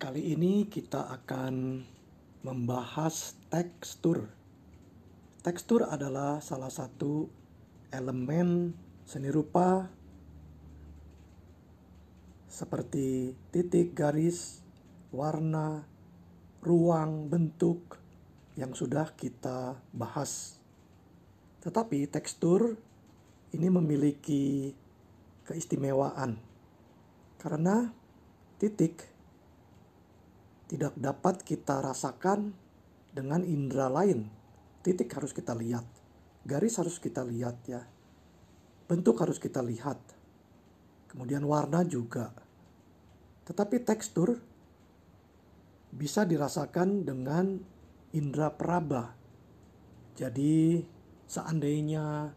Kali ini kita akan membahas tekstur. Tekstur adalah salah satu elemen seni rupa seperti titik, garis, warna, ruang, bentuk yang sudah kita bahas. Tetapi tekstur ini memiliki keistimewaan karena titik tidak dapat kita rasakan dengan indera lain. Titik harus kita lihat, garis harus kita lihat ya. Bentuk harus kita lihat. Kemudian warna juga. Tetapi tekstur bisa dirasakan dengan indera peraba. Jadi seandainya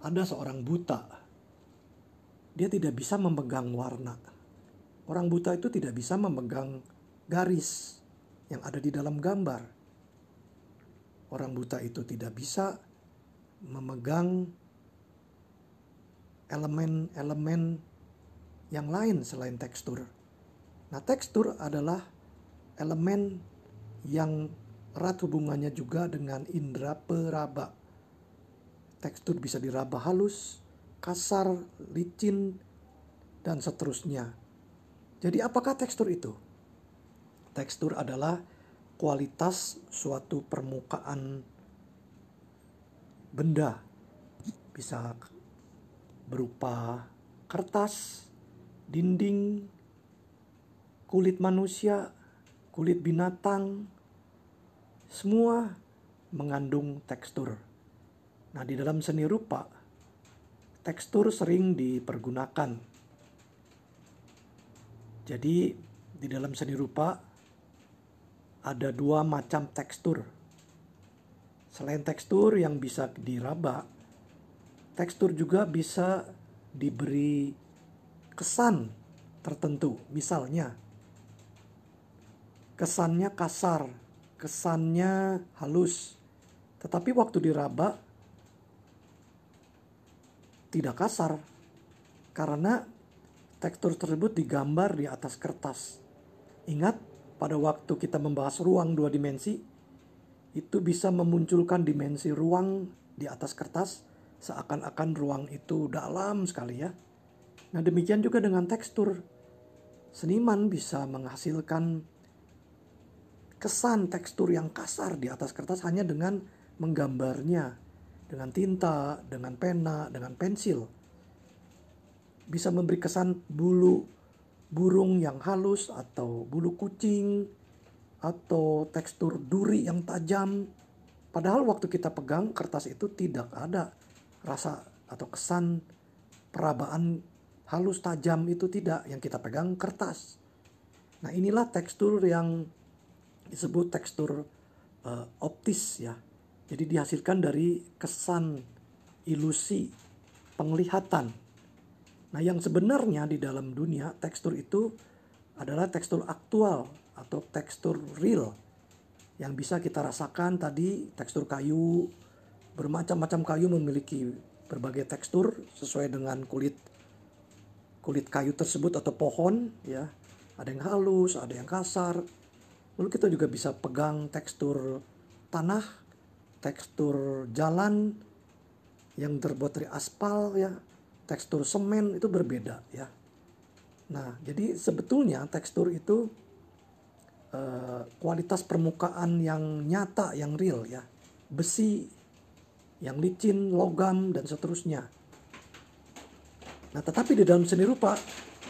ada seorang buta, dia tidak bisa memegang warna. Orang buta itu tidak bisa memegang garis yang ada di dalam gambar. Orang buta itu tidak bisa memegang elemen-elemen yang lain selain tekstur. Nah, tekstur adalah elemen yang erat hubungannya juga dengan indera peraba. Tekstur bisa diraba halus, kasar, licin, dan seterusnya. Jadi apakah tekstur itu? Tekstur adalah kualitas suatu permukaan benda. Bisa berupa kertas, dinding, kulit manusia, kulit binatang, semua mengandung tekstur. Nah, di dalam seni rupa, tekstur sering dipergunakan. Jadi, di dalam seni rupa, ada dua macam tekstur. Selain tekstur yang bisa diraba, tekstur juga bisa diberi kesan tertentu. Misalnya, kesannya kasar, kesannya halus, tetapi waktu diraba tidak kasar karena tekstur tersebut digambar di atas kertas. Ingat, pada waktu kita membahas ruang dua dimensi, itu bisa memunculkan dimensi ruang di atas kertas, seakan-akan ruang itu dalam sekali ya. Nah demikian juga dengan tekstur. Seniman bisa menghasilkan kesan tekstur yang kasar di atas kertas hanya dengan menggambarnya dengan tinta, dengan pena, dengan pensil. Bisa memberi kesan bulu burung yang halus atau bulu kucing atau tekstur duri yang tajam. Padahal waktu kita pegang kertas itu tidak ada rasa atau kesan perabaan halus tajam itu tidak yang kita pegang kertas. Nah, inilah tekstur yang disebut tekstur uh, optis ya. Jadi dihasilkan dari kesan ilusi penglihatan Nah, yang sebenarnya di dalam dunia tekstur itu adalah tekstur aktual atau tekstur real. Yang bisa kita rasakan tadi tekstur kayu bermacam-macam kayu memiliki berbagai tekstur sesuai dengan kulit kulit kayu tersebut atau pohon ya. Ada yang halus ada yang kasar. Lalu kita juga bisa pegang tekstur tanah tekstur jalan yang terbuat dari aspal ya tekstur semen itu berbeda ya. Nah, jadi sebetulnya tekstur itu uh, kualitas permukaan yang nyata, yang real ya. Besi, yang licin, logam dan seterusnya. Nah, tetapi di dalam seni rupa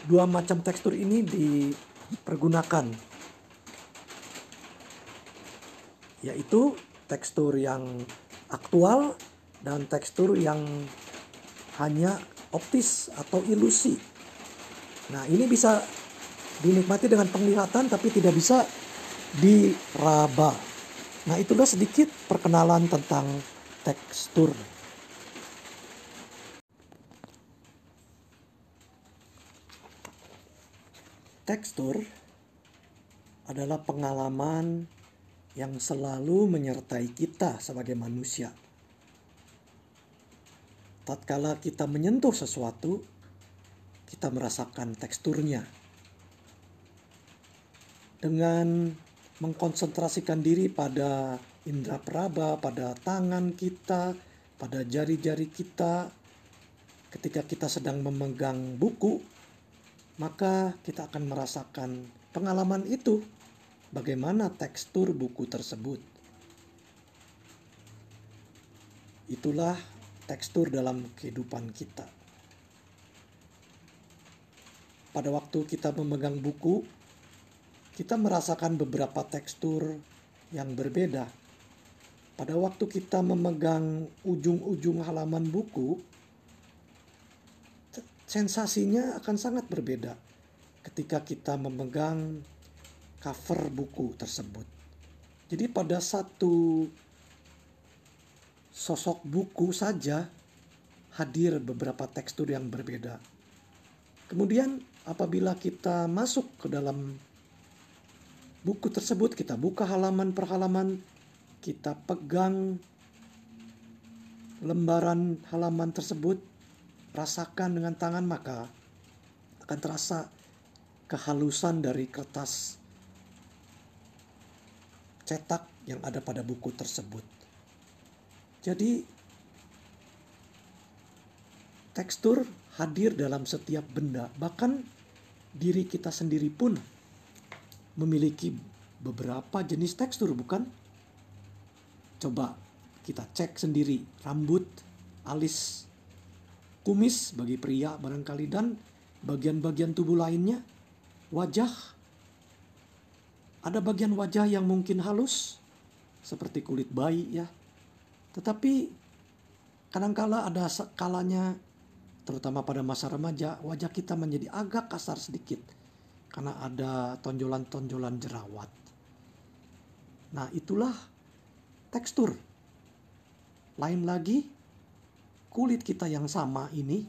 dua macam tekstur ini dipergunakan yaitu tekstur yang aktual dan tekstur yang hanya optis atau ilusi. Nah, ini bisa dinikmati dengan penglihatan tapi tidak bisa diraba. Nah, itulah sedikit perkenalan tentang tekstur. Tekstur adalah pengalaman yang selalu menyertai kita sebagai manusia tatkala kita menyentuh sesuatu, kita merasakan teksturnya. dengan mengkonsentrasikan diri pada indera peraba, pada tangan kita, pada jari-jari kita. Ketika kita sedang memegang buku, maka kita akan merasakan pengalaman itu, bagaimana tekstur buku tersebut. Itulah tekstur dalam kehidupan kita. Pada waktu kita memegang buku, kita merasakan beberapa tekstur yang berbeda. Pada waktu kita memegang ujung-ujung halaman buku, sensasinya akan sangat berbeda ketika kita memegang cover buku tersebut. Jadi pada satu sosok buku saja hadir beberapa tekstur yang berbeda. Kemudian apabila kita masuk ke dalam buku tersebut, kita buka halaman per halaman, kita pegang lembaran halaman tersebut, rasakan dengan tangan maka akan terasa kehalusan dari kertas cetak yang ada pada buku tersebut. Jadi tekstur hadir dalam setiap benda, bahkan diri kita sendiri pun memiliki beberapa jenis tekstur, bukan? Coba kita cek sendiri rambut, alis, kumis bagi pria barangkali dan bagian-bagian tubuh lainnya, wajah. Ada bagian wajah yang mungkin halus seperti kulit bayi ya. Tetapi kadangkala ada kalanya terutama pada masa remaja wajah kita menjadi agak kasar sedikit karena ada tonjolan-tonjolan jerawat. Nah, itulah tekstur. Lain lagi kulit kita yang sama ini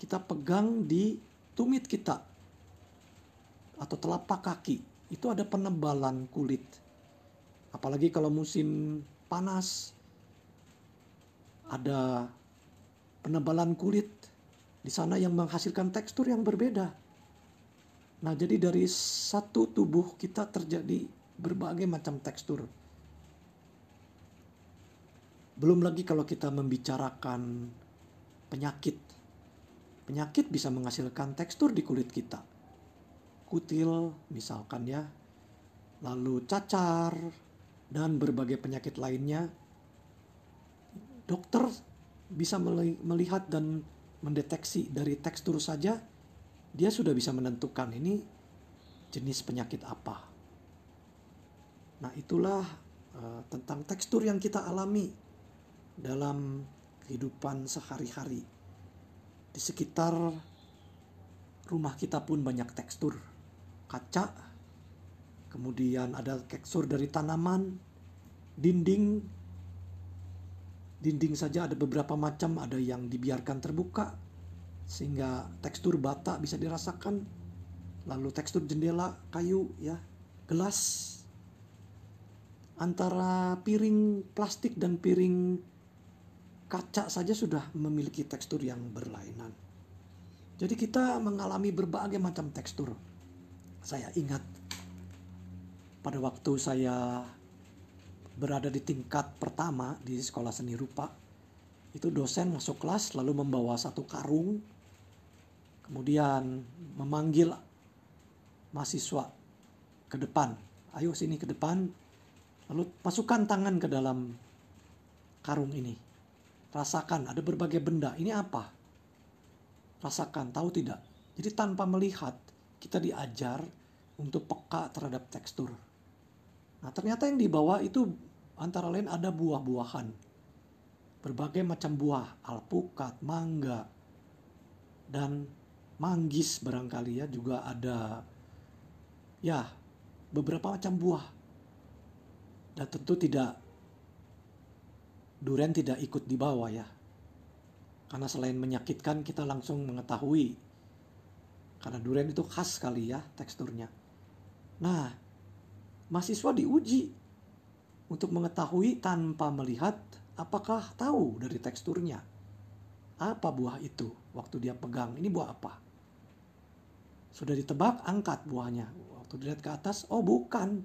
kita pegang di tumit kita atau telapak kaki itu ada penebalan kulit apalagi kalau musim panas ada penebalan kulit di sana yang menghasilkan tekstur yang berbeda nah jadi dari satu tubuh kita terjadi berbagai macam tekstur belum lagi kalau kita membicarakan penyakit. Penyakit bisa menghasilkan tekstur di kulit kita. Kutil misalkan ya. Lalu cacar dan berbagai penyakit lainnya. Dokter bisa melihat dan mendeteksi dari tekstur saja dia sudah bisa menentukan ini jenis penyakit apa. Nah, itulah uh, tentang tekstur yang kita alami dalam kehidupan sehari-hari. Di sekitar rumah kita pun banyak tekstur. Kaca, kemudian ada tekstur dari tanaman, dinding. Dinding saja ada beberapa macam, ada yang dibiarkan terbuka sehingga tekstur bata bisa dirasakan. Lalu tekstur jendela kayu ya, gelas antara piring plastik dan piring kaca saja sudah memiliki tekstur yang berlainan. Jadi kita mengalami berbagai macam tekstur. Saya ingat pada waktu saya berada di tingkat pertama di sekolah seni rupa, itu dosen masuk kelas lalu membawa satu karung, kemudian memanggil mahasiswa ke depan, ayo sini ke depan, lalu masukkan tangan ke dalam karung ini rasakan ada berbagai benda. Ini apa? Rasakan, tahu tidak? Jadi tanpa melihat, kita diajar untuk peka terhadap tekstur. Nah, ternyata yang dibawa itu antara lain ada buah-buahan. Berbagai macam buah, alpukat, mangga, dan manggis barangkali ya juga ada ya beberapa macam buah. Dan tentu tidak Duren tidak ikut di bawah ya. Karena selain menyakitkan kita langsung mengetahui. Karena duren itu khas sekali ya teksturnya. Nah, mahasiswa diuji untuk mengetahui tanpa melihat apakah tahu dari teksturnya. Apa buah itu waktu dia pegang? Ini buah apa? Sudah ditebak, angkat buahnya. Waktu dilihat ke atas, oh bukan.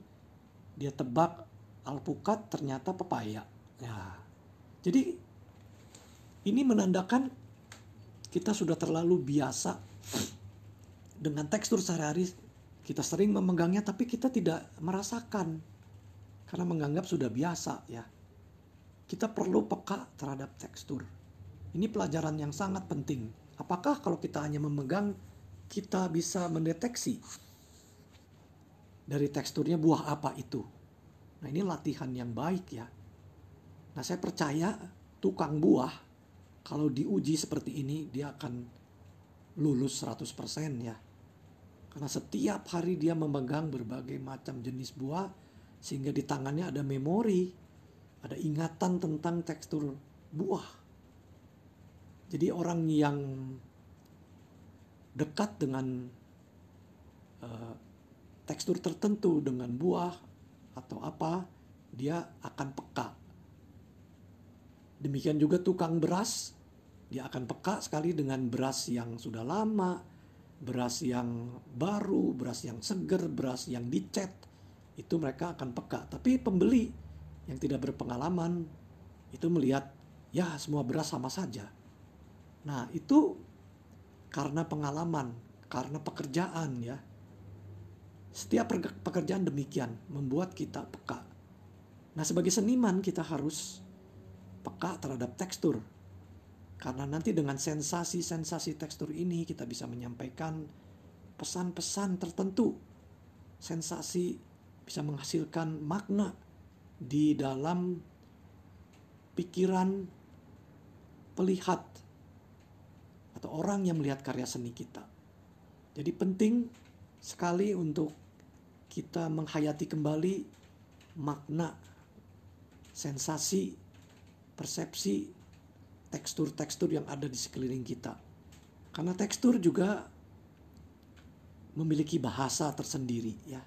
Dia tebak alpukat ternyata pepaya. Ya. Jadi ini menandakan kita sudah terlalu biasa dengan tekstur sehari-hari kita sering memegangnya tapi kita tidak merasakan karena menganggap sudah biasa ya. Kita perlu peka terhadap tekstur. Ini pelajaran yang sangat penting. Apakah kalau kita hanya memegang kita bisa mendeteksi dari teksturnya buah apa itu? Nah, ini latihan yang baik ya. Nah, saya percaya tukang buah kalau diuji seperti ini dia akan lulus 100% ya. Karena setiap hari dia memegang berbagai macam jenis buah sehingga di tangannya ada memori, ada ingatan tentang tekstur buah. Jadi orang yang dekat dengan uh, tekstur tertentu dengan buah atau apa, dia akan peka. Demikian juga tukang beras, dia akan peka sekali dengan beras yang sudah lama, beras yang baru, beras yang seger, beras yang dicet, itu mereka akan peka. Tapi pembeli yang tidak berpengalaman itu melihat ya semua beras sama saja. Nah, itu karena pengalaman, karena pekerjaan ya. Setiap pekerjaan demikian membuat kita peka. Nah, sebagai seniman kita harus peka terhadap tekstur, karena nanti dengan sensasi-sensasi tekstur ini kita bisa menyampaikan pesan-pesan tertentu. Sensasi bisa menghasilkan makna di dalam pikiran pelihat atau orang yang melihat karya seni kita. Jadi penting sekali untuk kita menghayati kembali makna, sensasi, persepsi tekstur-tekstur yang ada di sekeliling kita. Karena tekstur juga memiliki bahasa tersendiri ya.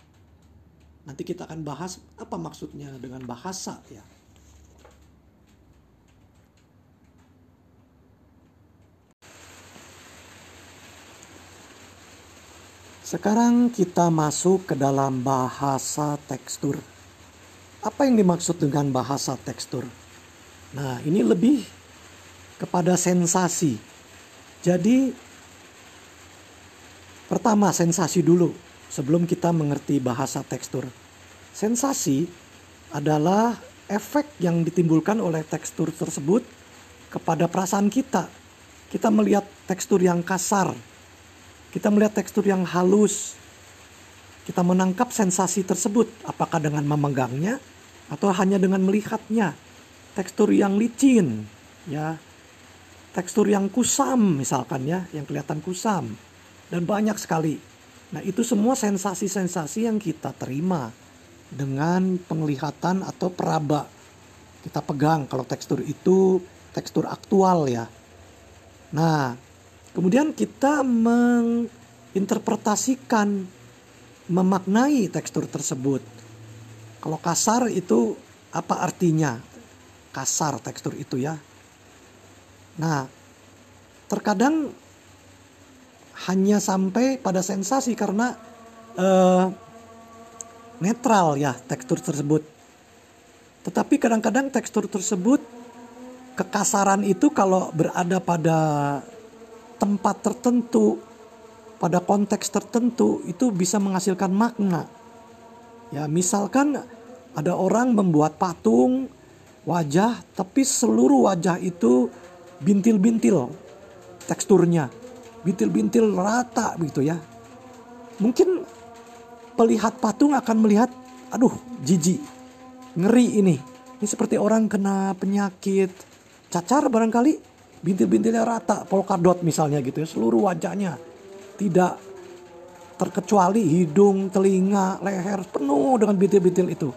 Nanti kita akan bahas apa maksudnya dengan bahasa ya. Sekarang kita masuk ke dalam bahasa tekstur. Apa yang dimaksud dengan bahasa tekstur? Nah, ini lebih kepada sensasi. Jadi pertama sensasi dulu sebelum kita mengerti bahasa tekstur. Sensasi adalah efek yang ditimbulkan oleh tekstur tersebut kepada perasaan kita. Kita melihat tekstur yang kasar, kita melihat tekstur yang halus, kita menangkap sensasi tersebut, apakah dengan memegangnya atau hanya dengan melihatnya. Tekstur yang licin, ya, tekstur yang kusam misalkan ya, yang kelihatan kusam dan banyak sekali. Nah, itu semua sensasi-sensasi yang kita terima dengan penglihatan atau peraba. Kita pegang kalau tekstur itu tekstur aktual ya. Nah, kemudian kita menginterpretasikan memaknai tekstur tersebut. Kalau kasar itu apa artinya? Kasar tekstur itu ya. Nah, terkadang hanya sampai pada sensasi karena uh, netral ya tekstur tersebut. Tetapi kadang-kadang tekstur tersebut kekasaran itu kalau berada pada tempat tertentu, pada konteks tertentu itu bisa menghasilkan makna. Ya, misalkan ada orang membuat patung wajah tapi seluruh wajah itu bintil-bintil teksturnya. Bintil-bintil rata begitu ya. Mungkin pelihat patung akan melihat, aduh jijik, ngeri ini. Ini seperti orang kena penyakit cacar barangkali bintil-bintilnya rata, polkadot misalnya gitu ya, seluruh wajahnya tidak terkecuali hidung, telinga, leher penuh dengan bintil-bintil itu.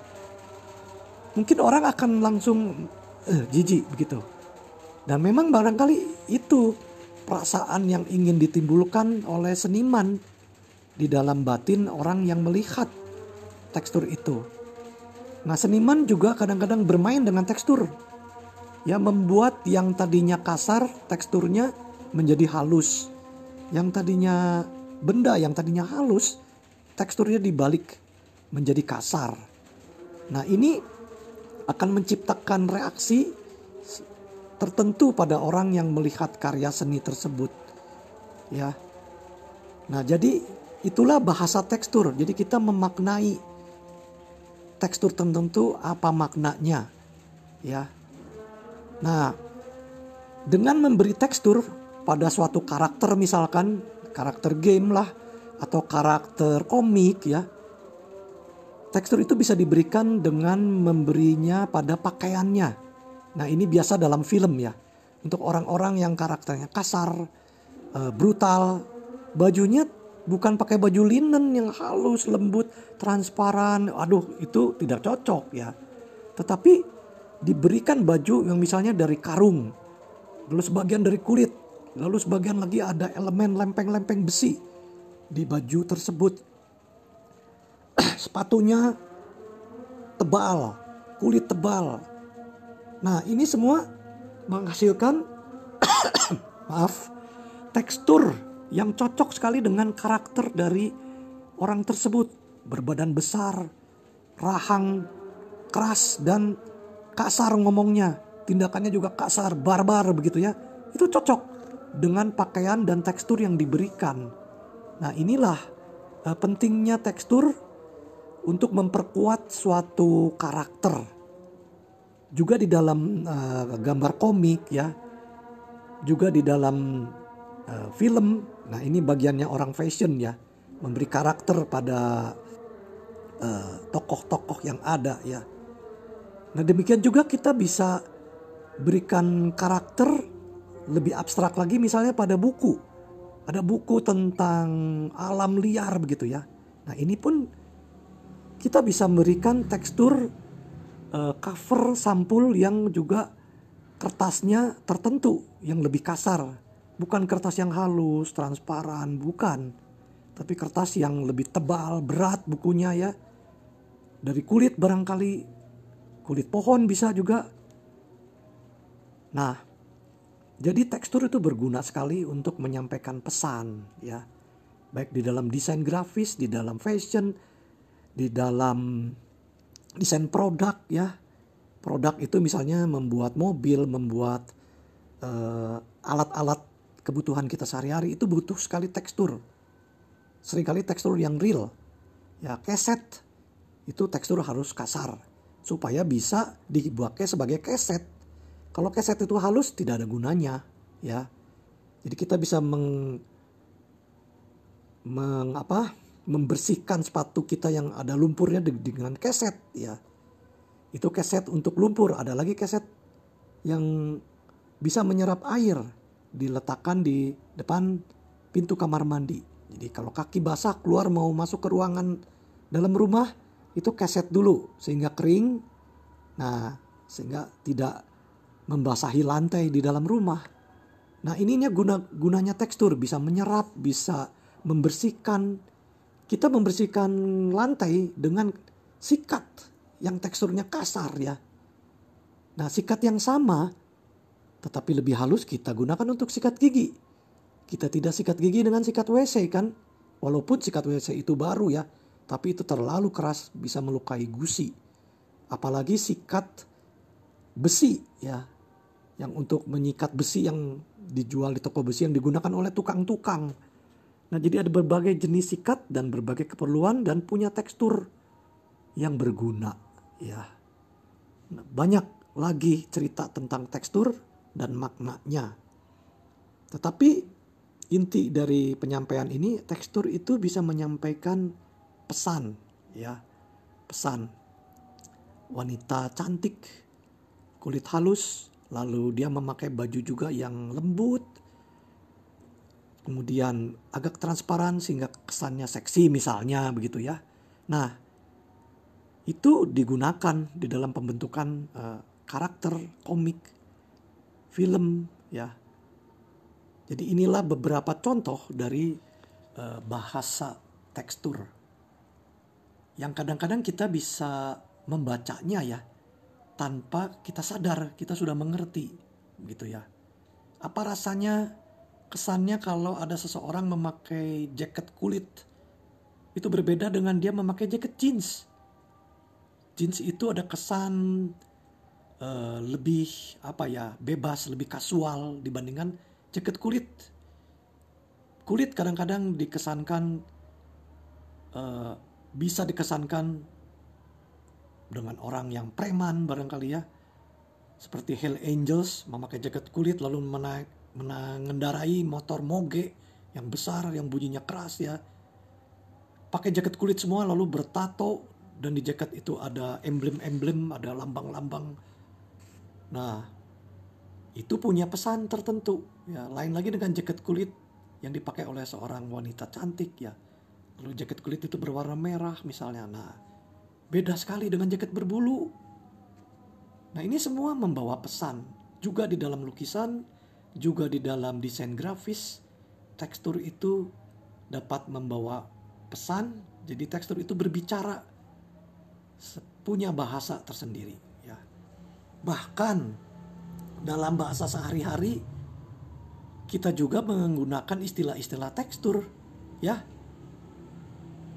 Mungkin orang akan langsung eh, jijik begitu. Dan memang barangkali itu perasaan yang ingin ditimbulkan oleh seniman di dalam batin orang yang melihat tekstur itu. Nah, seniman juga kadang-kadang bermain dengan tekstur. Ya, membuat yang tadinya kasar teksturnya menjadi halus. Yang tadinya benda yang tadinya halus teksturnya dibalik menjadi kasar. Nah, ini akan menciptakan reaksi tertentu pada orang yang melihat karya seni tersebut. Ya. Nah, jadi itulah bahasa tekstur. Jadi kita memaknai tekstur tertentu apa maknanya. Ya. Nah, dengan memberi tekstur pada suatu karakter misalkan karakter game lah atau karakter komik ya. Tekstur itu bisa diberikan dengan memberinya pada pakaiannya. Nah, ini biasa dalam film ya. Untuk orang-orang yang karakternya kasar, eh, brutal, bajunya bukan pakai baju linen yang halus, lembut, transparan. Aduh, itu tidak cocok ya. Tetapi diberikan baju yang misalnya dari karung, lalu sebagian dari kulit, lalu sebagian lagi ada elemen lempeng-lempeng besi di baju tersebut. Sepatunya tebal, kulit tebal. Nah, ini semua menghasilkan maaf, tekstur yang cocok sekali dengan karakter dari orang tersebut. Berbadan besar, rahang, keras dan kasar ngomongnya. Tindakannya juga kasar, barbar begitu ya. Itu cocok dengan pakaian dan tekstur yang diberikan. Nah, inilah uh, pentingnya tekstur untuk memperkuat suatu karakter. Juga di dalam uh, gambar komik ya. Juga di dalam uh, film. Nah, ini bagiannya orang fashion ya, memberi karakter pada tokoh-tokoh uh, yang ada ya. Nah, demikian juga kita bisa berikan karakter lebih abstrak lagi misalnya pada buku ada buku tentang alam liar begitu ya. Nah ini pun kita bisa memberikan tekstur uh, cover sampul yang juga kertasnya tertentu yang lebih kasar. Bukan kertas yang halus, transparan, bukan. Tapi kertas yang lebih tebal, berat bukunya ya. Dari kulit barangkali, kulit pohon bisa juga. Nah, jadi tekstur itu berguna sekali untuk menyampaikan pesan ya. Baik di dalam desain grafis, di dalam fashion, di dalam desain produk ya. Produk itu misalnya membuat mobil, membuat uh, alat-alat kebutuhan kita sehari-hari itu butuh sekali tekstur. Seringkali tekstur yang real. Ya, keset itu tekstur harus kasar supaya bisa dibuatnya sebagai keset kalau keset itu halus tidak ada gunanya, ya. Jadi kita bisa meng, meng apa, membersihkan sepatu kita yang ada lumpurnya dengan keset, ya. Itu keset untuk lumpur. Ada lagi keset yang bisa menyerap air diletakkan di depan pintu kamar mandi. Jadi kalau kaki basah keluar mau masuk ke ruangan dalam rumah itu keset dulu sehingga kering. Nah, sehingga tidak membasahi lantai di dalam rumah. Nah ininya guna gunanya tekstur bisa menyerap, bisa membersihkan. Kita membersihkan lantai dengan sikat yang teksturnya kasar ya. Nah sikat yang sama tetapi lebih halus kita gunakan untuk sikat gigi. Kita tidak sikat gigi dengan sikat WC kan. Walaupun sikat WC itu baru ya. Tapi itu terlalu keras bisa melukai gusi. Apalagi sikat besi ya yang untuk menyikat besi yang dijual di toko besi yang digunakan oleh tukang-tukang. Nah, jadi ada berbagai jenis sikat dan berbagai keperluan dan punya tekstur yang berguna, ya. Nah, banyak lagi cerita tentang tekstur dan maknanya. Tetapi inti dari penyampaian ini tekstur itu bisa menyampaikan pesan, ya. Pesan wanita cantik, kulit halus, Lalu dia memakai baju juga yang lembut. Kemudian agak transparan sehingga kesannya seksi misalnya begitu ya. Nah, itu digunakan di dalam pembentukan uh, karakter komik, film ya. Jadi inilah beberapa contoh dari uh, bahasa tekstur yang kadang-kadang kita bisa membacanya ya tanpa kita sadar kita sudah mengerti gitu ya. Apa rasanya kesannya kalau ada seseorang memakai jaket kulit itu berbeda dengan dia memakai jaket jeans. Jeans itu ada kesan uh, lebih apa ya bebas, lebih kasual dibandingkan jaket kulit. Kulit kadang-kadang dikesankan uh, bisa dikesankan dengan orang yang preman barangkali ya seperti Hell Angels memakai jaket kulit lalu menaik mengendarai motor moge yang besar yang bunyinya keras ya. Pakai jaket kulit semua lalu bertato dan di jaket itu ada emblem-emblem ada lambang-lambang. Nah itu punya pesan tertentu ya. Lain lagi dengan jaket kulit yang dipakai oleh seorang wanita cantik ya. Lalu jaket kulit itu berwarna merah misalnya. Nah beda sekali dengan jaket berbulu. Nah, ini semua membawa pesan juga di dalam lukisan, juga di dalam desain grafis. Tekstur itu dapat membawa pesan, jadi tekstur itu berbicara punya bahasa tersendiri ya. Bahkan dalam bahasa sehari-hari kita juga menggunakan istilah-istilah tekstur ya.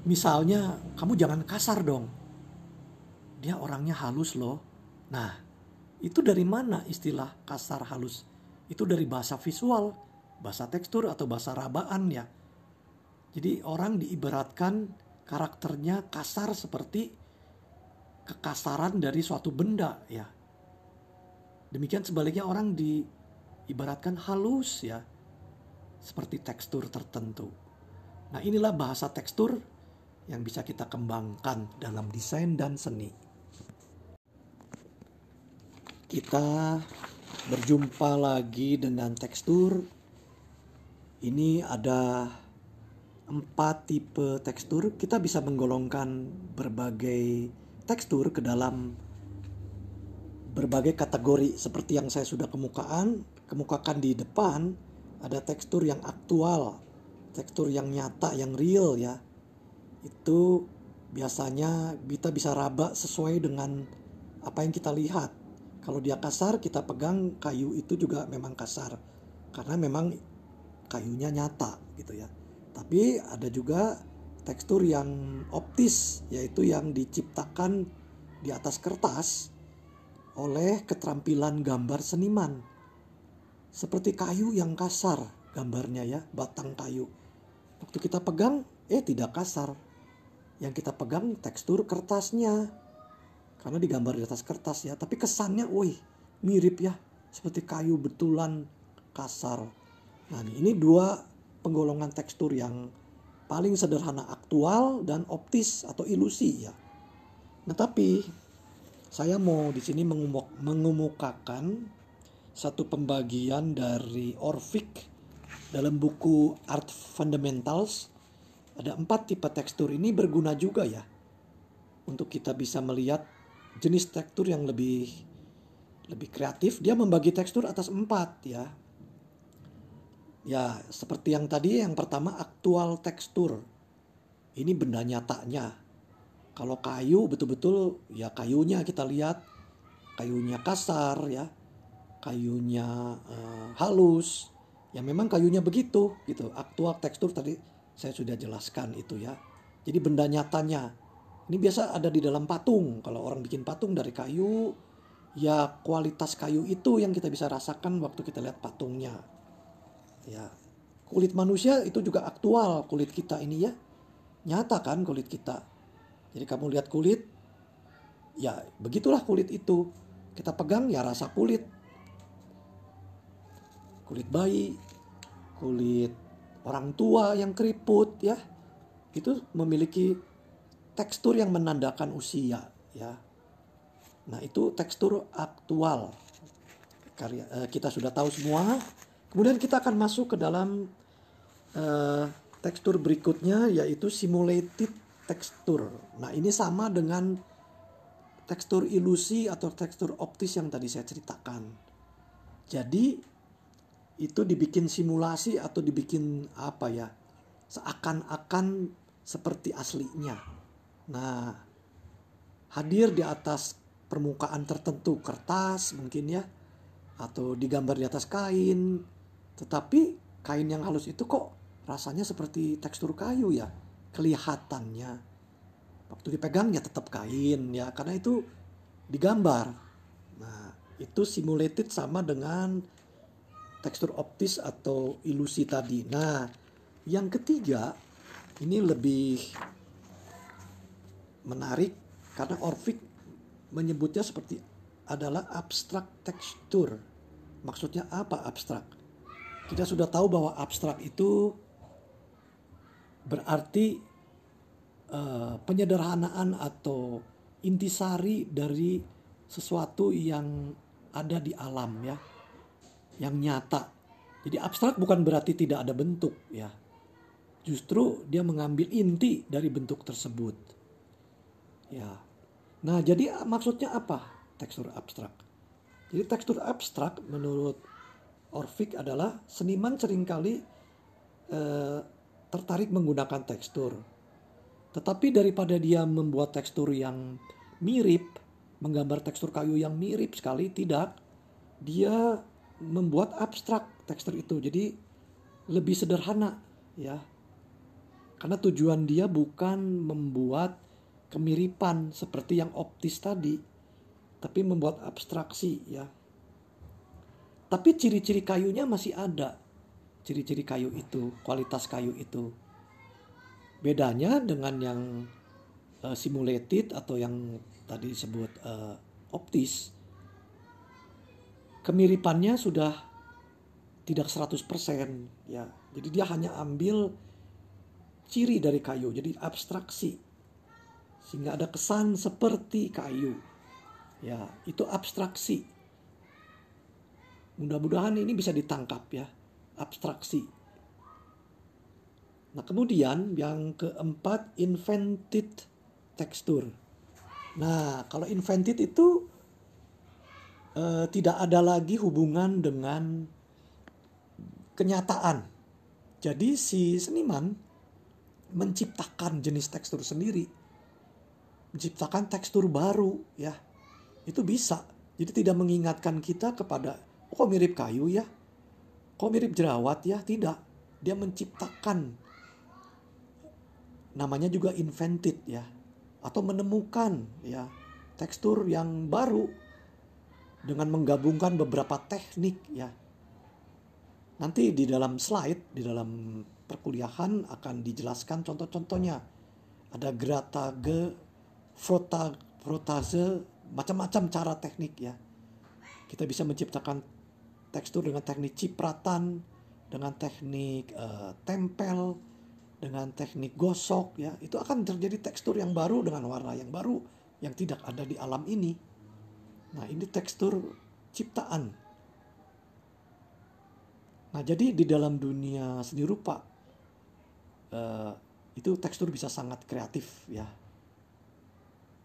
Misalnya kamu jangan kasar dong. Dia orangnya halus loh. Nah, itu dari mana istilah kasar halus? Itu dari bahasa visual, bahasa tekstur atau bahasa rabaan ya. Jadi orang diibaratkan karakternya kasar seperti kekasaran dari suatu benda ya. Demikian sebaliknya orang diibaratkan halus ya. Seperti tekstur tertentu. Nah inilah bahasa tekstur yang bisa kita kembangkan dalam desain dan seni kita berjumpa lagi dengan tekstur. Ini ada empat tipe tekstur. Kita bisa menggolongkan berbagai tekstur ke dalam berbagai kategori seperti yang saya sudah kemukaan, kemukakan di depan ada tekstur yang aktual, tekstur yang nyata, yang real ya. Itu biasanya kita bisa raba sesuai dengan apa yang kita lihat kalau dia kasar, kita pegang kayu itu juga memang kasar. Karena memang kayunya nyata gitu ya. Tapi ada juga tekstur yang optis, yaitu yang diciptakan di atas kertas oleh keterampilan gambar seniman. Seperti kayu yang kasar gambarnya ya, batang kayu. Waktu kita pegang, eh tidak kasar. Yang kita pegang tekstur kertasnya, karena digambar di atas kertas ya tapi kesannya wih mirip ya. Seperti kayu betulan kasar. Nah ini dua penggolongan tekstur yang paling sederhana aktual dan optis atau ilusi ya. Nah tapi saya mau di sini mengumumkakan satu pembagian dari Orvik dalam buku Art Fundamentals. Ada empat tipe tekstur ini berguna juga ya untuk kita bisa melihat jenis tekstur yang lebih lebih kreatif dia membagi tekstur atas empat ya. Ya seperti yang tadi yang pertama aktual tekstur. Ini benda nyatanya. Kalau kayu betul-betul ya kayunya kita lihat. Kayunya kasar ya. Kayunya uh, halus. Ya memang kayunya begitu gitu. Aktual tekstur tadi saya sudah jelaskan itu ya. Jadi benda nyatanya ini biasa ada di dalam patung. Kalau orang bikin patung dari kayu, ya kualitas kayu itu yang kita bisa rasakan waktu kita lihat patungnya. Ya, kulit manusia itu juga aktual kulit kita ini ya. Nyata kan kulit kita. Jadi kamu lihat kulit, ya begitulah kulit itu. Kita pegang ya rasa kulit. Kulit bayi, kulit orang tua yang keriput ya. Itu memiliki tekstur yang menandakan usia ya. Nah, itu tekstur aktual. Karya uh, kita sudah tahu semua. Kemudian kita akan masuk ke dalam uh, tekstur berikutnya yaitu simulated tekstur. Nah, ini sama dengan tekstur ilusi atau tekstur optis yang tadi saya ceritakan. Jadi itu dibikin simulasi atau dibikin apa ya? Seakan-akan seperti aslinya. Nah, hadir di atas permukaan tertentu, kertas mungkin ya, atau digambar di atas kain, tetapi kain yang halus itu kok rasanya seperti tekstur kayu ya kelihatannya. Waktu dipegang ya tetap kain ya karena itu digambar. Nah itu simulated sama dengan tekstur optis atau ilusi tadi. Nah yang ketiga ini lebih menarik karena Orvik menyebutnya seperti adalah abstrak tekstur. Maksudnya apa abstrak? Kita sudah tahu bahwa abstrak itu berarti uh, penyederhanaan atau intisari dari sesuatu yang ada di alam ya, yang nyata. Jadi abstrak bukan berarti tidak ada bentuk ya. Justru dia mengambil inti dari bentuk tersebut. Ya. Nah, jadi maksudnya apa tekstur abstrak? Jadi tekstur abstrak menurut Orvik adalah seniman sering kali eh, tertarik menggunakan tekstur. Tetapi daripada dia membuat tekstur yang mirip, menggambar tekstur kayu yang mirip sekali, tidak. Dia membuat abstrak tekstur itu. Jadi lebih sederhana ya. Karena tujuan dia bukan membuat kemiripan seperti yang optis tadi, tapi membuat abstraksi ya. Tapi ciri-ciri kayunya masih ada. Ciri-ciri kayu itu, kualitas kayu itu. Bedanya dengan yang uh, simulated atau yang tadi disebut uh, optis, kemiripannya sudah tidak 100% ya. Jadi dia hanya ambil ciri dari kayu, jadi abstraksi. Sehingga ada kesan seperti kayu. Ya, itu abstraksi. Mudah-mudahan ini bisa ditangkap ya, abstraksi. Nah, kemudian yang keempat invented texture. Nah, kalau invented itu eh, tidak ada lagi hubungan dengan kenyataan. Jadi si seniman menciptakan jenis tekstur sendiri. Menciptakan tekstur baru ya. Itu bisa. Jadi tidak mengingatkan kita kepada oh, kok mirip kayu ya. Kok mirip jerawat ya? Tidak. Dia menciptakan namanya juga invented ya atau menemukan ya tekstur yang baru dengan menggabungkan beberapa teknik ya. Nanti di dalam slide, di dalam perkuliahan akan dijelaskan contoh-contohnya. Ada gratage, frota, frotase, macam-macam cara teknik ya. Kita bisa menciptakan tekstur dengan teknik cipratan, dengan teknik uh, tempel, dengan teknik gosok ya. Itu akan terjadi tekstur yang baru dengan warna yang baru yang tidak ada di alam ini. Nah, ini tekstur ciptaan. Nah, jadi di dalam dunia seni rupa uh, itu tekstur bisa sangat kreatif ya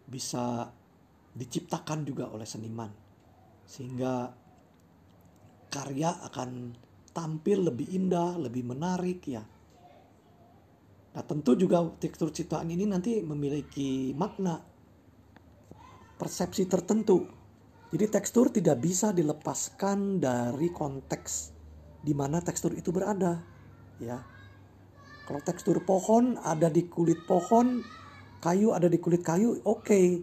bisa diciptakan juga oleh seniman. Sehingga karya akan tampil lebih indah lebih menarik ya. Nah tentu juga tekstur ciptaan ini nanti memiliki makna persepsi tertentu. Jadi tekstur tidak bisa dilepaskan dari konteks di mana tekstur itu berada ya. Kalau tekstur pohon ada di kulit pohon, kayu ada di kulit kayu, oke. Okay.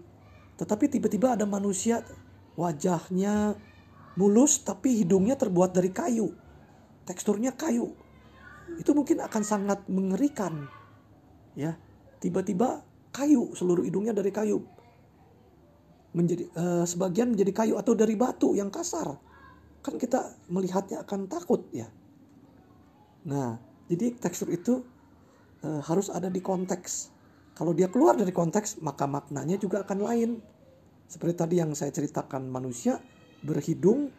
Tetapi tiba-tiba ada manusia wajahnya mulus tapi hidungnya terbuat dari kayu. Teksturnya kayu. Itu mungkin akan sangat mengerikan. Ya. Tiba-tiba kayu, seluruh hidungnya dari kayu. Menjadi uh, sebagian menjadi kayu atau dari batu yang kasar. Kan kita melihatnya akan takut ya. Nah, jadi tekstur itu e, harus ada di konteks. Kalau dia keluar dari konteks, maka maknanya juga akan lain. Seperti tadi yang saya ceritakan manusia berhidung,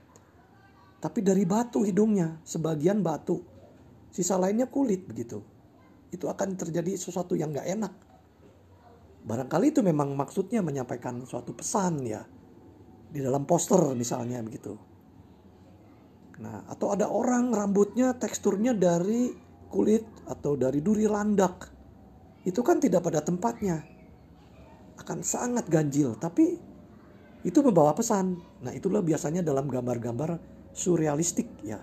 tapi dari batu hidungnya, sebagian batu, sisa lainnya kulit begitu. Itu akan terjadi sesuatu yang gak enak. Barangkali itu memang maksudnya menyampaikan suatu pesan ya. Di dalam poster misalnya begitu. Nah, atau ada orang rambutnya teksturnya dari kulit atau dari duri landak itu kan tidak pada tempatnya. Akan sangat ganjil tapi itu membawa pesan. Nah itulah biasanya dalam gambar-gambar surrealistik ya.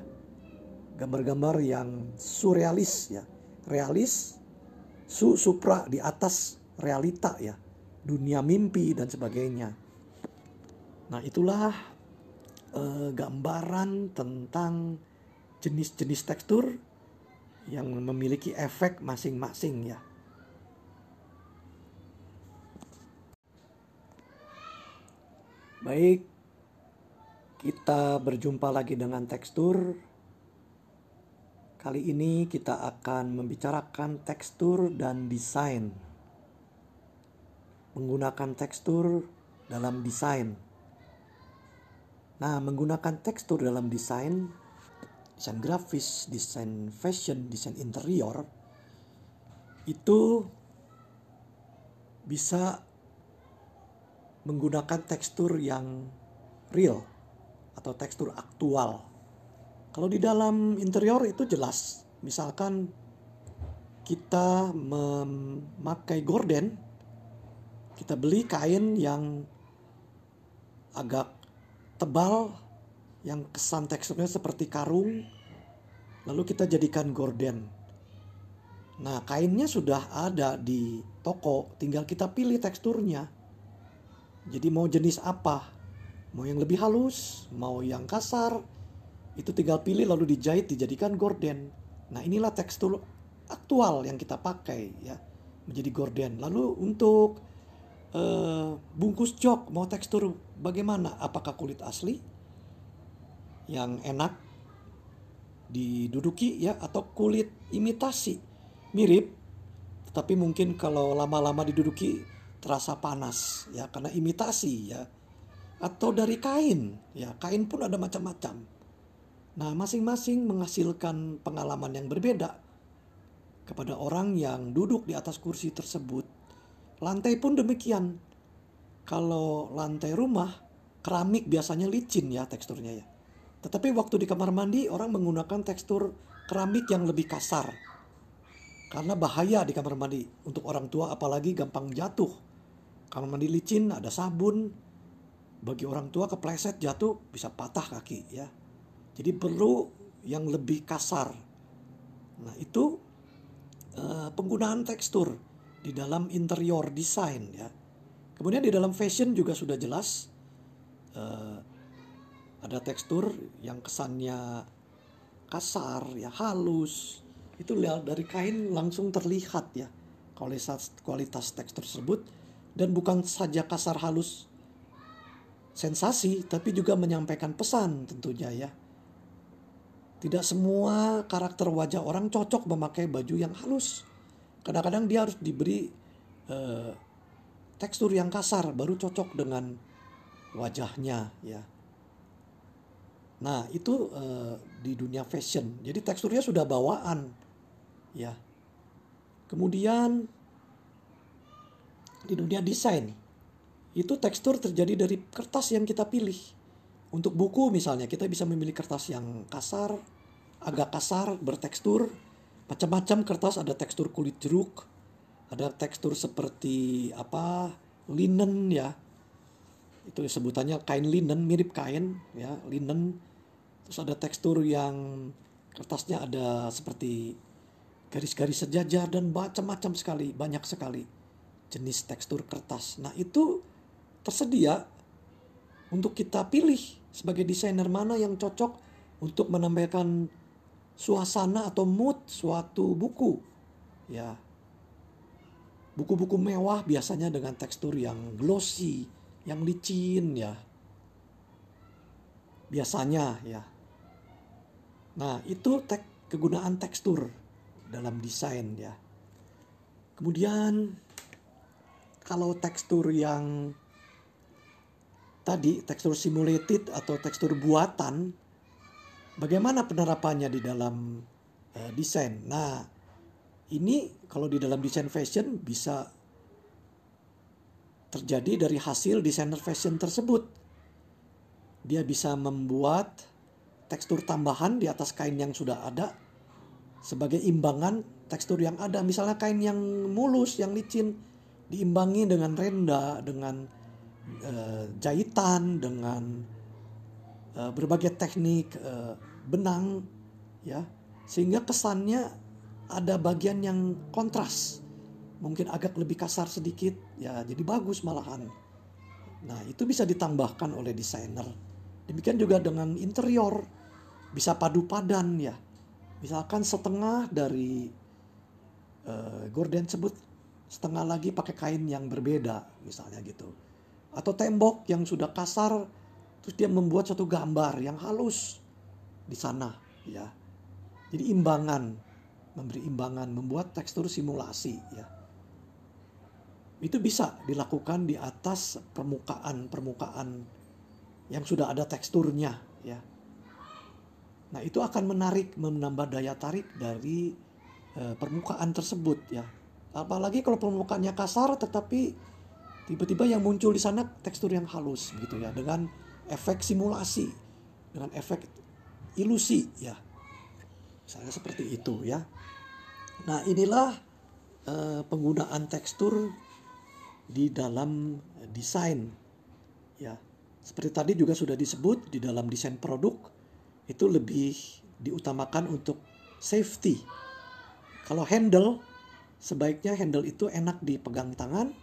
Gambar-gambar yang surrealis ya, realis, su supra di atas realita ya, dunia mimpi dan sebagainya. Nah itulah eh, gambaran tentang jenis-jenis tekstur yang memiliki efek masing-masing ya. Baik, kita berjumpa lagi dengan tekstur. Kali ini kita akan membicarakan tekstur dan desain. Menggunakan tekstur dalam desain. Nah, menggunakan tekstur dalam desain, desain grafis, desain fashion, desain interior, itu bisa menggunakan tekstur yang real atau tekstur aktual. Kalau di dalam interior itu jelas, misalkan kita memakai gorden, kita beli kain yang agak tebal, yang kesan teksturnya seperti karung, lalu kita jadikan gorden. Nah, kainnya sudah ada di toko, tinggal kita pilih teksturnya jadi mau jenis apa? Mau yang lebih halus, mau yang kasar, itu tinggal pilih lalu dijahit dijadikan gorden. Nah inilah tekstur aktual yang kita pakai ya menjadi gorden. Lalu untuk uh, bungkus jok mau tekstur bagaimana? Apakah kulit asli yang enak diduduki ya atau kulit imitasi mirip tetapi mungkin kalau lama-lama diduduki terasa panas ya karena imitasi ya. Atau dari kain ya kain pun ada macam-macam. Nah masing-masing menghasilkan pengalaman yang berbeda kepada orang yang duduk di atas kursi tersebut. Lantai pun demikian. Kalau lantai rumah keramik biasanya licin ya teksturnya ya. Tetapi waktu di kamar mandi orang menggunakan tekstur keramik yang lebih kasar. Karena bahaya di kamar mandi untuk orang tua apalagi gampang jatuh Kamar mandi licin, ada sabun. Bagi orang tua kepleset jatuh bisa patah kaki ya. Jadi perlu yang lebih kasar. Nah itu uh, penggunaan tekstur di dalam interior design ya. Kemudian di dalam fashion juga sudah jelas uh, ada tekstur yang kesannya kasar ya halus itu dari kain langsung terlihat ya kualitas kualitas tekstur tersebut dan bukan saja kasar halus sensasi tapi juga menyampaikan pesan tentunya ya. Tidak semua karakter wajah orang cocok memakai baju yang halus. Kadang-kadang dia harus diberi uh, tekstur yang kasar baru cocok dengan wajahnya ya. Nah, itu uh, di dunia fashion. Jadi teksturnya sudah bawaan ya. Kemudian di dunia desain itu tekstur terjadi dari kertas yang kita pilih. Untuk buku misalnya kita bisa memilih kertas yang kasar, agak kasar, bertekstur, macam-macam kertas ada tekstur kulit jeruk, ada tekstur seperti apa linen ya. Itu sebutannya kain linen mirip kain ya, linen. Terus ada tekstur yang kertasnya ada seperti garis-garis sejajar dan macam-macam sekali, banyak sekali jenis tekstur kertas. Nah, itu tersedia untuk kita pilih sebagai desainer mana yang cocok untuk menambahkan suasana atau mood suatu buku. Ya. Buku-buku mewah biasanya dengan tekstur yang glossy, yang licin ya. Biasanya ya. Nah, itu tek kegunaan tekstur dalam desain ya. Kemudian kalau tekstur yang tadi tekstur simulated atau tekstur buatan bagaimana penerapannya di dalam uh, desain? Nah ini kalau di dalam desain fashion bisa terjadi dari hasil desainer fashion tersebut. Dia bisa membuat tekstur tambahan di atas kain yang sudah ada sebagai imbangan tekstur yang ada. Misalnya kain yang mulus yang licin diimbangi dengan renda, dengan uh, jahitan, dengan uh, berbagai teknik uh, benang ya. Sehingga kesannya ada bagian yang kontras mungkin agak lebih kasar sedikit ya jadi bagus malahan. Nah itu bisa ditambahkan oleh desainer. Demikian juga dengan interior bisa padu padan ya. Misalkan setengah dari gorden sebut setengah lagi pakai kain yang berbeda misalnya gitu atau tembok yang sudah kasar terus dia membuat satu gambar yang halus di sana ya jadi imbangan memberi imbangan membuat tekstur simulasi ya itu bisa dilakukan di atas permukaan-permukaan yang sudah ada teksturnya ya. Nah, itu akan menarik menambah daya tarik dari uh, permukaan tersebut ya. Apalagi kalau permukaannya kasar tetapi tiba-tiba yang muncul di sana tekstur yang halus gitu ya dengan efek simulasi, dengan efek ilusi ya. Misalnya seperti itu ya. Nah, inilah uh, penggunaan tekstur di dalam desain ya seperti tadi juga sudah disebut di dalam desain produk itu lebih diutamakan untuk safety kalau handle sebaiknya handle itu enak dipegang tangan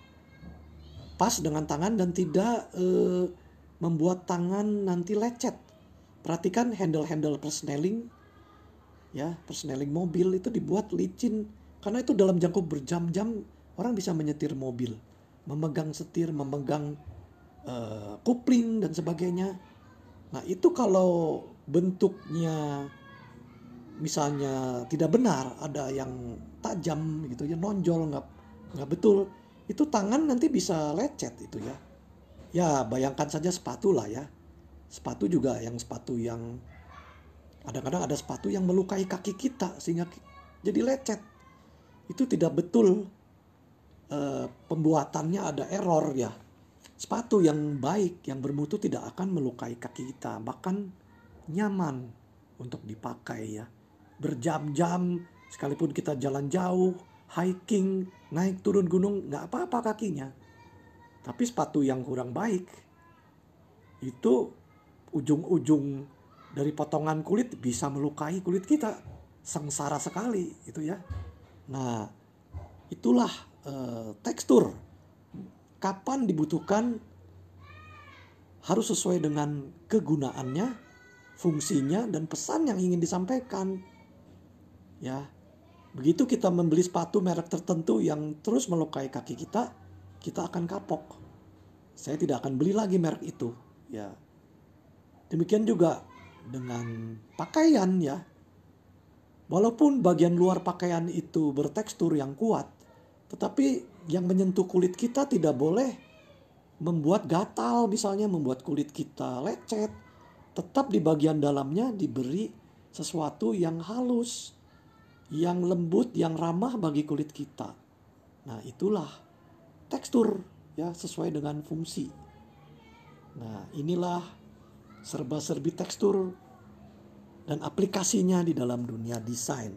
pas dengan tangan dan tidak eh, membuat tangan nanti lecet perhatikan handle-handle persneling ya persneling mobil itu dibuat licin karena itu dalam jangka berjam-jam orang bisa menyetir mobil memegang setir, memegang uh, kupling dan sebagainya. Nah itu kalau bentuknya misalnya tidak benar, ada yang tajam gitu ya, nonjol nggak nggak betul, itu tangan nanti bisa lecet itu ya. Ya bayangkan saja sepatu lah ya, sepatu juga yang sepatu yang kadang-kadang ada sepatu yang melukai kaki kita sehingga jadi lecet. Itu tidak betul Eh, pembuatannya ada error ya. Sepatu yang baik, yang bermutu tidak akan melukai kaki kita, bahkan nyaman untuk dipakai ya. Berjam-jam, sekalipun kita jalan jauh, hiking, naik turun gunung, nggak apa-apa kakinya. Tapi sepatu yang kurang baik, itu ujung-ujung dari potongan kulit bisa melukai kulit kita. Sengsara sekali itu ya. Nah, itulah uh, tekstur. Kapan dibutuhkan harus sesuai dengan kegunaannya, fungsinya dan pesan yang ingin disampaikan. Ya. Begitu kita membeli sepatu merek tertentu yang terus melukai kaki kita, kita akan kapok. Saya tidak akan beli lagi merek itu, ya. Demikian juga dengan pakaian ya. Walaupun bagian luar pakaian itu bertekstur yang kuat, tetapi yang menyentuh kulit kita tidak boleh membuat gatal misalnya membuat kulit kita lecet. Tetap di bagian dalamnya diberi sesuatu yang halus, yang lembut, yang ramah bagi kulit kita. Nah, itulah tekstur ya sesuai dengan fungsi. Nah, inilah serba-serbi tekstur dan aplikasinya di dalam dunia desain.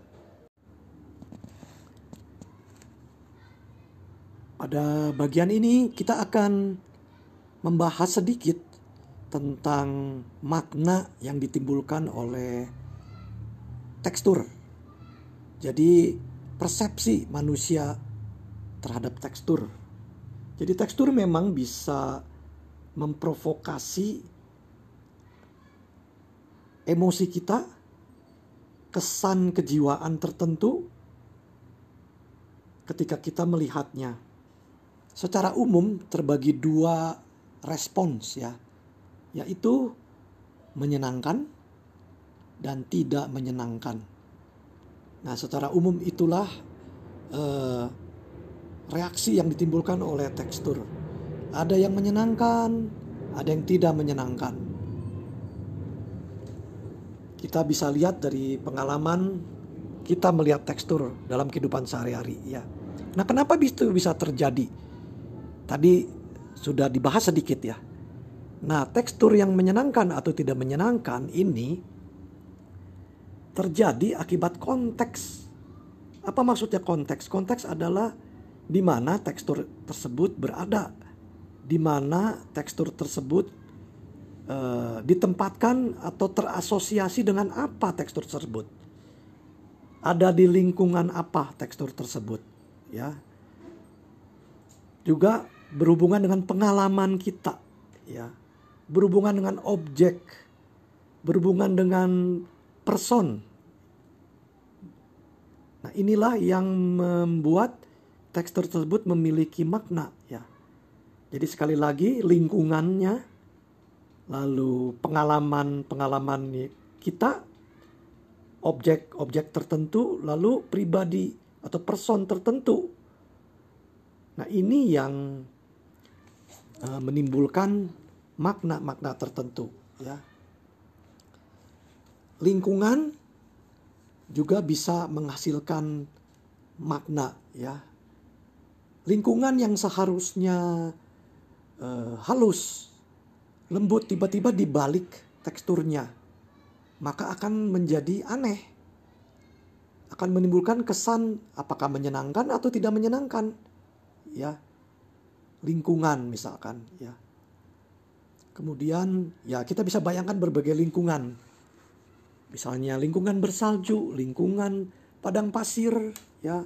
Pada bagian ini kita akan membahas sedikit tentang makna yang ditimbulkan oleh tekstur. Jadi persepsi manusia terhadap tekstur. Jadi tekstur memang bisa memprovokasi emosi kita, kesan kejiwaan tertentu ketika kita melihatnya secara umum terbagi dua respons ya, yaitu menyenangkan dan tidak menyenangkan. Nah, secara umum itulah eh, reaksi yang ditimbulkan oleh tekstur. Ada yang menyenangkan, ada yang tidak menyenangkan. Kita bisa lihat dari pengalaman kita melihat tekstur dalam kehidupan sehari-hari ya. Nah, kenapa itu bisa terjadi? Tadi sudah dibahas sedikit ya. Nah, tekstur yang menyenangkan atau tidak menyenangkan ini terjadi akibat konteks. Apa maksudnya konteks? Konteks adalah di mana tekstur tersebut berada, di mana tekstur tersebut uh, ditempatkan atau terasosiasi dengan apa tekstur tersebut. ada di lingkungan apa tekstur tersebut ya juga berhubungan dengan pengalaman kita ya berhubungan dengan objek berhubungan dengan person nah inilah yang membuat tekstur tersebut memiliki makna ya jadi sekali lagi lingkungannya lalu pengalaman-pengalaman kita objek-objek tertentu lalu pribadi atau person tertentu. Nah, ini yang uh, menimbulkan makna-makna tertentu ya. Lingkungan juga bisa menghasilkan makna ya. Lingkungan yang seharusnya uh, halus, lembut tiba-tiba dibalik teksturnya maka akan menjadi aneh. Akan menimbulkan kesan apakah menyenangkan atau tidak menyenangkan. Ya. Lingkungan misalkan, ya. Kemudian ya kita bisa bayangkan berbagai lingkungan. Misalnya lingkungan bersalju, lingkungan padang pasir, ya.